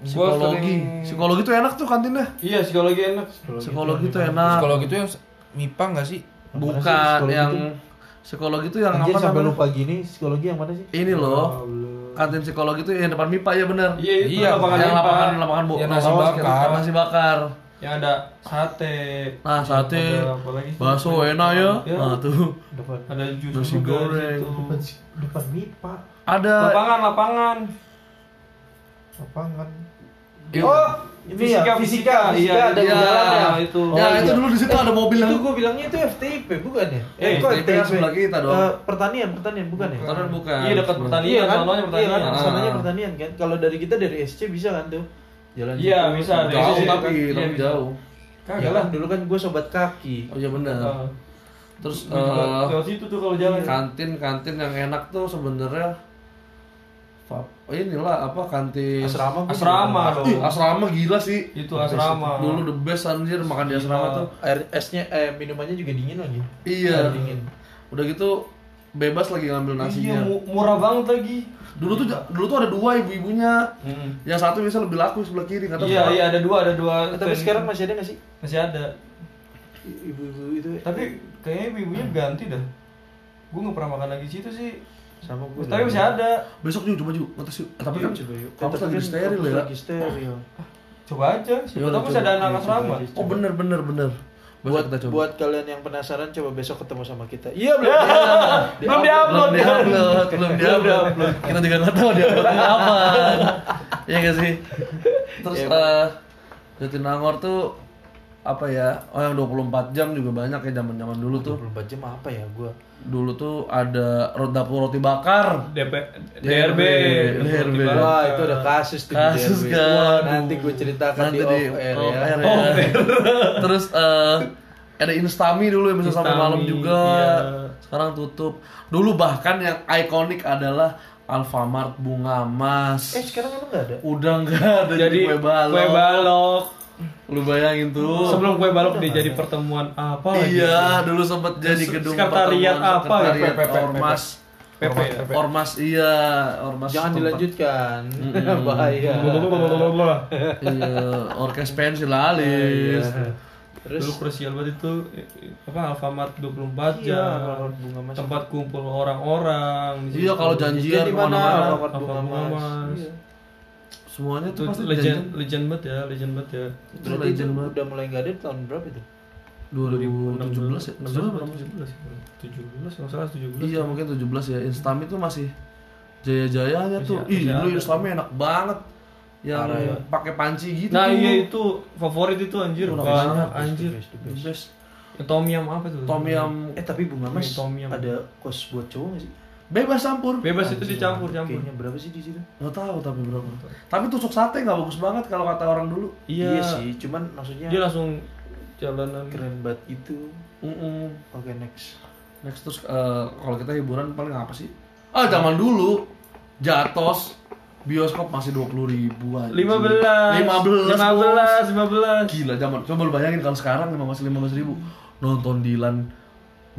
[SPEAKER 3] Gua
[SPEAKER 1] psikologi.
[SPEAKER 3] sering-
[SPEAKER 1] psikologi tuh enak tuh kantinnya.
[SPEAKER 3] Iya, psikologi enak.
[SPEAKER 1] psikologi tuh enak.
[SPEAKER 5] Psikologi itu yang MIPA nggak sih?
[SPEAKER 1] bukan
[SPEAKER 2] psikologi
[SPEAKER 1] yang
[SPEAKER 2] tuh?
[SPEAKER 1] psikologi tuh yang
[SPEAKER 2] Anjir
[SPEAKER 1] apa
[SPEAKER 2] sampai
[SPEAKER 1] namanya?
[SPEAKER 2] lupa gini psikologi yang mana sih?
[SPEAKER 1] ini loh. Kantin psikologi tuh yang depan MIPA ya bener.
[SPEAKER 3] Iya, itu
[SPEAKER 5] Iya,
[SPEAKER 3] lapangan
[SPEAKER 1] yang lapangan lapangan bu
[SPEAKER 5] Yang nasi
[SPEAKER 1] lapangan
[SPEAKER 5] bakar.
[SPEAKER 1] nasi bakar
[SPEAKER 3] yang ada sate
[SPEAKER 1] Nah, sate,
[SPEAKER 3] Ada apa lagi?
[SPEAKER 1] bakso enak ya.
[SPEAKER 3] Ya.
[SPEAKER 1] Nah, tuh.
[SPEAKER 2] Depan
[SPEAKER 3] ada jus
[SPEAKER 1] Nasi
[SPEAKER 3] juga
[SPEAKER 1] goreng.
[SPEAKER 3] situ.
[SPEAKER 2] depan MIPA
[SPEAKER 1] Ada
[SPEAKER 3] lapangan lapangan
[SPEAKER 2] lapangan.
[SPEAKER 3] Iya.
[SPEAKER 2] Oh, ini ya
[SPEAKER 3] Fisika,
[SPEAKER 2] fisika,
[SPEAKER 3] fisika.
[SPEAKER 2] fisika
[SPEAKER 3] Iya,
[SPEAKER 2] ada
[SPEAKER 3] iya.
[SPEAKER 2] jalan ya.
[SPEAKER 3] itu.
[SPEAKER 1] ya,
[SPEAKER 2] Oh,
[SPEAKER 1] itu
[SPEAKER 2] iya.
[SPEAKER 1] dulu di situ ada mobil yang
[SPEAKER 2] Itu gue bilangnya itu FTIP bukan ya?
[SPEAKER 3] Eh,
[SPEAKER 2] kok
[SPEAKER 1] FTIP sebelah kita dong.
[SPEAKER 2] Eh, pertanian, pertanian bukan ya?
[SPEAKER 1] Karena bukan.
[SPEAKER 3] iya dekat pertanian
[SPEAKER 2] Iya kan?
[SPEAKER 3] sononya
[SPEAKER 2] Iya
[SPEAKER 3] pertanian
[SPEAKER 2] kan?
[SPEAKER 1] Ah.
[SPEAKER 2] Sananya pertanian kan. Kalau dari kita dari SC bisa kan tuh. Jalan
[SPEAKER 3] Iya, bisa,
[SPEAKER 1] Jauh
[SPEAKER 3] sisi-
[SPEAKER 1] tapi,
[SPEAKER 3] iya,
[SPEAKER 1] jauh.
[SPEAKER 2] Ya
[SPEAKER 3] kagak
[SPEAKER 2] kan dulu kan gue sobat kaki.
[SPEAKER 1] Oh iya benar.
[SPEAKER 3] Ah.
[SPEAKER 1] Terus
[SPEAKER 3] lewat situ tuh kalau jalan
[SPEAKER 1] kantin kantin yang enak tuh sebenarnya oh inilah apa kantin
[SPEAKER 2] Asrama
[SPEAKER 3] asrama dong
[SPEAKER 1] asrama gila sih
[SPEAKER 3] itu asrama
[SPEAKER 1] dulu the best anjir makan di asrama tuh
[SPEAKER 2] Air esnya eh minumannya juga dingin lagi.
[SPEAKER 1] iya
[SPEAKER 2] dingin.
[SPEAKER 1] udah gitu bebas lagi ngambil
[SPEAKER 3] iya
[SPEAKER 1] nasinya.
[SPEAKER 3] mu- murah banget lagi.
[SPEAKER 1] Dulu tuh dulu tuh ada dua ibu-ibunya.
[SPEAKER 3] Hmm.
[SPEAKER 1] yang satu bisa lebih laku sebelah kiri kata
[SPEAKER 3] iya iya ada dua ada dua
[SPEAKER 2] Eh, Tapi sekarang masih ada nggak sih?
[SPEAKER 3] Masih ada.
[SPEAKER 2] Ibu-ibu itu?
[SPEAKER 3] tapi kayaknya ibu-ibunya ganti dah. Gue nggak pernah makan lagi situ sih.
[SPEAKER 2] Sama gue.
[SPEAKER 3] tapi masih ada.
[SPEAKER 1] Besok juga coba juga ngetes yuk. Eh, tapi kan
[SPEAKER 2] coba yuk.
[SPEAKER 1] kampus
[SPEAKER 2] Tapi
[SPEAKER 1] lagi
[SPEAKER 2] kan
[SPEAKER 1] steril ya.
[SPEAKER 2] Lagi steril.
[SPEAKER 3] coba aja siapa
[SPEAKER 1] Iya,
[SPEAKER 3] tahu masih
[SPEAKER 1] coba.
[SPEAKER 3] ada anak
[SPEAKER 2] Iya,
[SPEAKER 3] asrama
[SPEAKER 2] coba aja.
[SPEAKER 1] oh bener bener bener besok
[SPEAKER 2] buat
[SPEAKER 1] kita coba?
[SPEAKER 2] buat kalian yang penasaran coba besok ketemu sama kita. Iya belum.
[SPEAKER 3] belum diupload.
[SPEAKER 1] belum diupload. Belum diupload. Kita juga nggak tahu dia apa ya gak sih? Terus
[SPEAKER 2] Iya,
[SPEAKER 1] eh Jatinangor tuh apa ya oh yang 24 jam juga banyak ya zaman zaman dulu tuh
[SPEAKER 2] 24 jam apa ya gua?
[SPEAKER 1] dulu tuh ada dapur roti bakar
[SPEAKER 3] DP,
[SPEAKER 1] DRB.
[SPEAKER 3] DRB
[SPEAKER 1] DRB.
[SPEAKER 2] Wah, itu ada kasus tuh di
[SPEAKER 1] kasus
[SPEAKER 2] DRB.
[SPEAKER 1] kan
[SPEAKER 2] Nanti gue ceritakan
[SPEAKER 1] Nanti
[SPEAKER 2] di off air
[SPEAKER 1] off
[SPEAKER 2] ya.
[SPEAKER 1] air ya. terus eh ada Instami dulu yang bisa sampai malam juga
[SPEAKER 3] iya.
[SPEAKER 1] sekarang tutup dulu bahkan yang ikonik adalah Alfamart bunga emas
[SPEAKER 2] Eh, sekarang emang nggak ada?
[SPEAKER 1] udah nggak ada jadi,
[SPEAKER 3] jadi
[SPEAKER 1] kue balok
[SPEAKER 3] kue balok
[SPEAKER 1] lu bayangin tuh
[SPEAKER 3] sebelum kue balok dia jadi pertemuan apa lagi
[SPEAKER 1] iya dulu sempat jadi gedung
[SPEAKER 3] sekretariat
[SPEAKER 1] pertemuan
[SPEAKER 3] apa?
[SPEAKER 1] sekretariat
[SPEAKER 3] PP,
[SPEAKER 1] ormas
[SPEAKER 3] PP,
[SPEAKER 1] ormas iya ormas
[SPEAKER 2] Jangan dilanjutkan. Bahaya.
[SPEAKER 1] iya orkes pensil alis
[SPEAKER 2] Iya. Terus
[SPEAKER 3] dulu krusial banget itu apa Alfamart 24
[SPEAKER 2] Iya,
[SPEAKER 3] jam
[SPEAKER 2] Alfamart Bunga Mas.
[SPEAKER 3] tempat kumpul orang-orang
[SPEAKER 1] iya kalau janjian
[SPEAKER 2] di mana? Alfamart Bunga
[SPEAKER 3] Alfamart Bunga
[SPEAKER 2] Mas.
[SPEAKER 3] Mas.
[SPEAKER 2] Iya.
[SPEAKER 1] Semuanya
[SPEAKER 3] itu
[SPEAKER 1] tuh pasti
[SPEAKER 3] legend
[SPEAKER 1] legend
[SPEAKER 3] legend banget ya legend banget ya
[SPEAKER 1] itu
[SPEAKER 2] Berarti itu
[SPEAKER 1] legend banget
[SPEAKER 2] udah mulai nggak ada di tahun berapa itu?
[SPEAKER 1] 2017 ya
[SPEAKER 3] 16
[SPEAKER 1] 17
[SPEAKER 3] atau 17 17 nggak salah 17
[SPEAKER 1] iya mungkin 17 ya Instami tuh masih jaya-jayanya
[SPEAKER 3] Masih-
[SPEAKER 1] tuh
[SPEAKER 3] masih
[SPEAKER 1] ih dulu
[SPEAKER 3] ada.
[SPEAKER 1] Instami enak banget yang
[SPEAKER 2] Parah ya.
[SPEAKER 1] pakai panci gitu
[SPEAKER 3] nah
[SPEAKER 1] tuh.
[SPEAKER 3] iya itu favorit itu anjir
[SPEAKER 1] Udah
[SPEAKER 3] banyak
[SPEAKER 1] banyak.
[SPEAKER 3] anjir
[SPEAKER 2] The best, the
[SPEAKER 1] The
[SPEAKER 2] best.
[SPEAKER 1] best
[SPEAKER 3] yang tom yum apa tuh
[SPEAKER 1] tom yum
[SPEAKER 2] Eh tapi Bunga Mas
[SPEAKER 3] Tom Yum.
[SPEAKER 2] ada kos buat cowok nggak sih?
[SPEAKER 1] Bebas campur.
[SPEAKER 3] Bebas itu
[SPEAKER 2] Anjir,
[SPEAKER 3] dicampur campur.
[SPEAKER 2] Kayaknya berapa sih di situ?
[SPEAKER 1] nggak tahu tapi berapa. Tapi tusuk sate nggak bagus banget kalau kata orang dulu.
[SPEAKER 3] Iya,
[SPEAKER 2] sih, cuman maksudnya
[SPEAKER 3] dia langsung jalanan.
[SPEAKER 2] keren banget itu.
[SPEAKER 1] Mm-mm.
[SPEAKER 2] Oke next.
[SPEAKER 1] next terus eh, kalau kita hiburan paling apa sih? Ah zaman dulu. Jatos bioskop masih dua puluh ribu aja.
[SPEAKER 3] lima belas.
[SPEAKER 1] lima belas
[SPEAKER 3] lima belas lima belas.
[SPEAKER 1] Gila zaman coba lu bayangin kalau sekarang lima masih lima belas ribu. Nonton Dilan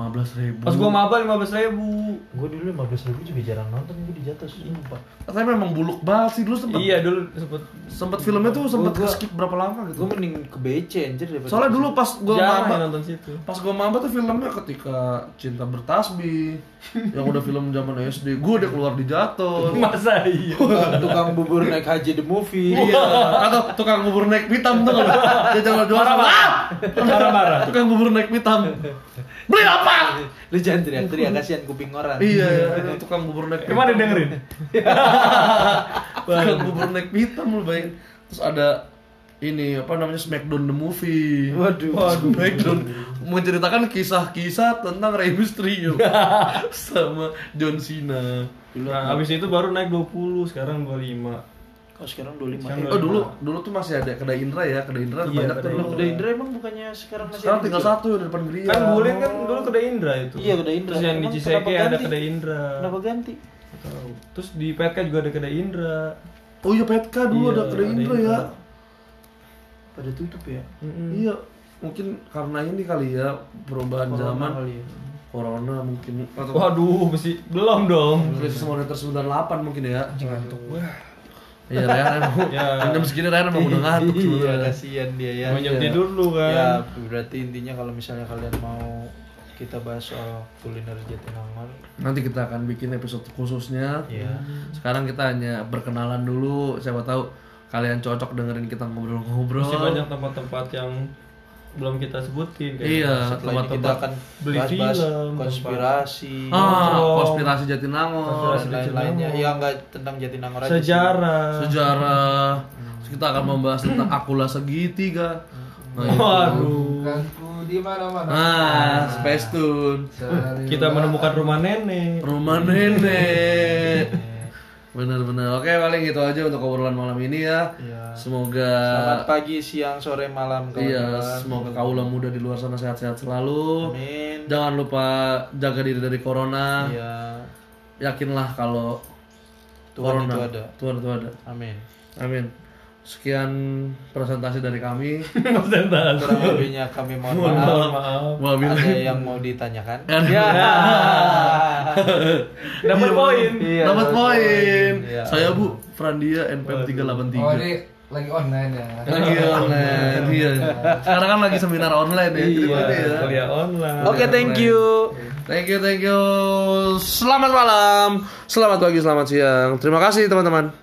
[SPEAKER 1] lima belas ribu.
[SPEAKER 3] Pas gua maba lima belas ribu.
[SPEAKER 2] Gue dulu 15 ribu juga jarang nonton gue di jatuh sumpah.
[SPEAKER 1] tapi memang buluk banget sih dulu sempet
[SPEAKER 3] iya dulu sempet
[SPEAKER 1] sempet filmnya tuh sempet
[SPEAKER 2] Gua-
[SPEAKER 1] skip berapa lama gitu.
[SPEAKER 2] Gue mending ke BC anjir daripada
[SPEAKER 1] soalnya dulu pas gua
[SPEAKER 3] jarang
[SPEAKER 1] maba
[SPEAKER 3] nonton situ.
[SPEAKER 1] pas gua maba tuh filmnya ketika cinta bertasbih yang udah film zaman SD gua udah keluar di jatuh.
[SPEAKER 3] Masa iya?
[SPEAKER 2] Tukang, bubur naik haji the movie.
[SPEAKER 1] iya. Atau tukang bubur naik hitam tuh dia jangan jual ah
[SPEAKER 3] marah-marah.
[SPEAKER 1] Tukang bubur naik hitam beli apa
[SPEAKER 2] Lu jangan teriak-teriak kasihan kuping orang.
[SPEAKER 1] iya iya, tukang bubur naik
[SPEAKER 3] emang ada dengerin?
[SPEAKER 1] Tukang bubur naik hitam lu bayangin terus ada ini apa namanya Smackdown the movie.
[SPEAKER 2] Waduh.
[SPEAKER 1] Smackdown. Menceritakan kisah-kisah tentang Rey Mysterio sama John Cena.
[SPEAKER 3] Nah abis itu baru naik 20 sekarang 25
[SPEAKER 2] Oh sekarang 25
[SPEAKER 3] Sekarang
[SPEAKER 2] eh.
[SPEAKER 1] oh dulu dulu tuh masih ada kedai Indra ya kedai Indra
[SPEAKER 3] Iya,
[SPEAKER 1] banyak tuh
[SPEAKER 3] kedai
[SPEAKER 2] Indra emang bukannya sekarang masih
[SPEAKER 1] sekarang
[SPEAKER 2] ada
[SPEAKER 1] tinggal satu di depan geria
[SPEAKER 3] kan Bulin kan dulu kedai Indra itu
[SPEAKER 2] Iya, kedai Indra.
[SPEAKER 3] terus yang di
[SPEAKER 2] Emang
[SPEAKER 3] Ciseke
[SPEAKER 2] kenapa
[SPEAKER 3] ada kedai Indra
[SPEAKER 2] Kenapa ganti?
[SPEAKER 3] Tahu. terus di PK juga ada kedai Indra
[SPEAKER 1] oh iya Petka dulu
[SPEAKER 3] Iya,
[SPEAKER 1] ada kedai
[SPEAKER 3] ada
[SPEAKER 1] Indra ya
[SPEAKER 3] Indra.
[SPEAKER 2] Pada tutup ya.
[SPEAKER 3] Mm-mm.
[SPEAKER 1] iya mungkin karena ini kali ya perubahan
[SPEAKER 2] Corona
[SPEAKER 1] zaman
[SPEAKER 2] kali ya.
[SPEAKER 1] corona mungkin atau
[SPEAKER 3] waduh mesti belum dong
[SPEAKER 1] krisis moneter 98 mungkin ya ngantuk iya Ryan emang
[SPEAKER 3] Ya.
[SPEAKER 1] jam segini Ryan emang udah ngantuk
[SPEAKER 2] Iya,
[SPEAKER 1] sebenarnya
[SPEAKER 2] kasihan dia ya.
[SPEAKER 1] Iya.
[SPEAKER 3] tidur lu kan
[SPEAKER 2] Ya, berarti intinya kalau misalnya kalian mau kita bahas soal kuliner Jatinangor,
[SPEAKER 1] nanti kita akan bikin episode khususnya
[SPEAKER 2] ya.
[SPEAKER 1] sekarang kita hanya berkenalan dulu siapa tahu kalian cocok dengerin kita ngobrol-ngobrol.
[SPEAKER 3] Masih banyak tempat-tempat yang belum kita sebutin kayak
[SPEAKER 1] Iya,
[SPEAKER 2] Setelah ini kita akan
[SPEAKER 3] beli
[SPEAKER 2] bahas-bahas
[SPEAKER 3] film,
[SPEAKER 2] konspirasi
[SPEAKER 1] ah,
[SPEAKER 3] nongkrong.
[SPEAKER 1] konspirasi Jatinangor,
[SPEAKER 2] dan lain-lainnya. Ya enggak tentang Jatinangor aja. sih.
[SPEAKER 3] sejarah.
[SPEAKER 1] sejarah. Terus kita akan membahas tentang akula segitiga. Nah, itu.
[SPEAKER 3] Waduh.
[SPEAKER 5] Di mana-mana.
[SPEAKER 1] Nah, Space Tune.
[SPEAKER 3] Kita menemukan rumah nenek.
[SPEAKER 1] Rumah nenek. Bener-bener. Oke, paling gitu aja untuk obrolan malam ini ya.
[SPEAKER 2] Iya.
[SPEAKER 1] Semoga
[SPEAKER 2] Selamat pagi, siang, sore, malam
[SPEAKER 1] iya,
[SPEAKER 2] kawan-kawan.
[SPEAKER 1] semoga kaula muda di luar sana sehat-sehat selalu.
[SPEAKER 2] Amin.
[SPEAKER 1] Jangan lupa jaga diri dari corona.
[SPEAKER 2] Iya.
[SPEAKER 1] Yakinlah kalau
[SPEAKER 2] Tuhan
[SPEAKER 1] corona
[SPEAKER 2] itu ada.
[SPEAKER 1] Tuhan itu ada.
[SPEAKER 2] Amin.
[SPEAKER 1] Amin. Sekian presentasi dari kami.
[SPEAKER 3] Presentasi.
[SPEAKER 2] Kurang lebihnya kami mohon
[SPEAKER 3] Mohon
[SPEAKER 2] maaf.
[SPEAKER 3] maaf.
[SPEAKER 1] Wabillahi.
[SPEAKER 2] Ada yang mau ditanyakan?
[SPEAKER 1] Ya.
[SPEAKER 3] Dapat poin.
[SPEAKER 2] Iya,
[SPEAKER 1] Dapat poin.
[SPEAKER 2] Iya.
[SPEAKER 1] Saya Bu Frandia NPM 383.
[SPEAKER 5] Oh ini lagi online ya.
[SPEAKER 1] lagi online iya sekarang kan lagi seminar online ya jadi
[SPEAKER 2] Iya,
[SPEAKER 1] ya.
[SPEAKER 3] Kuliah online.
[SPEAKER 2] Oke, thank you.
[SPEAKER 1] thank you thank you selamat malam selamat pagi selamat siang terima kasih teman-teman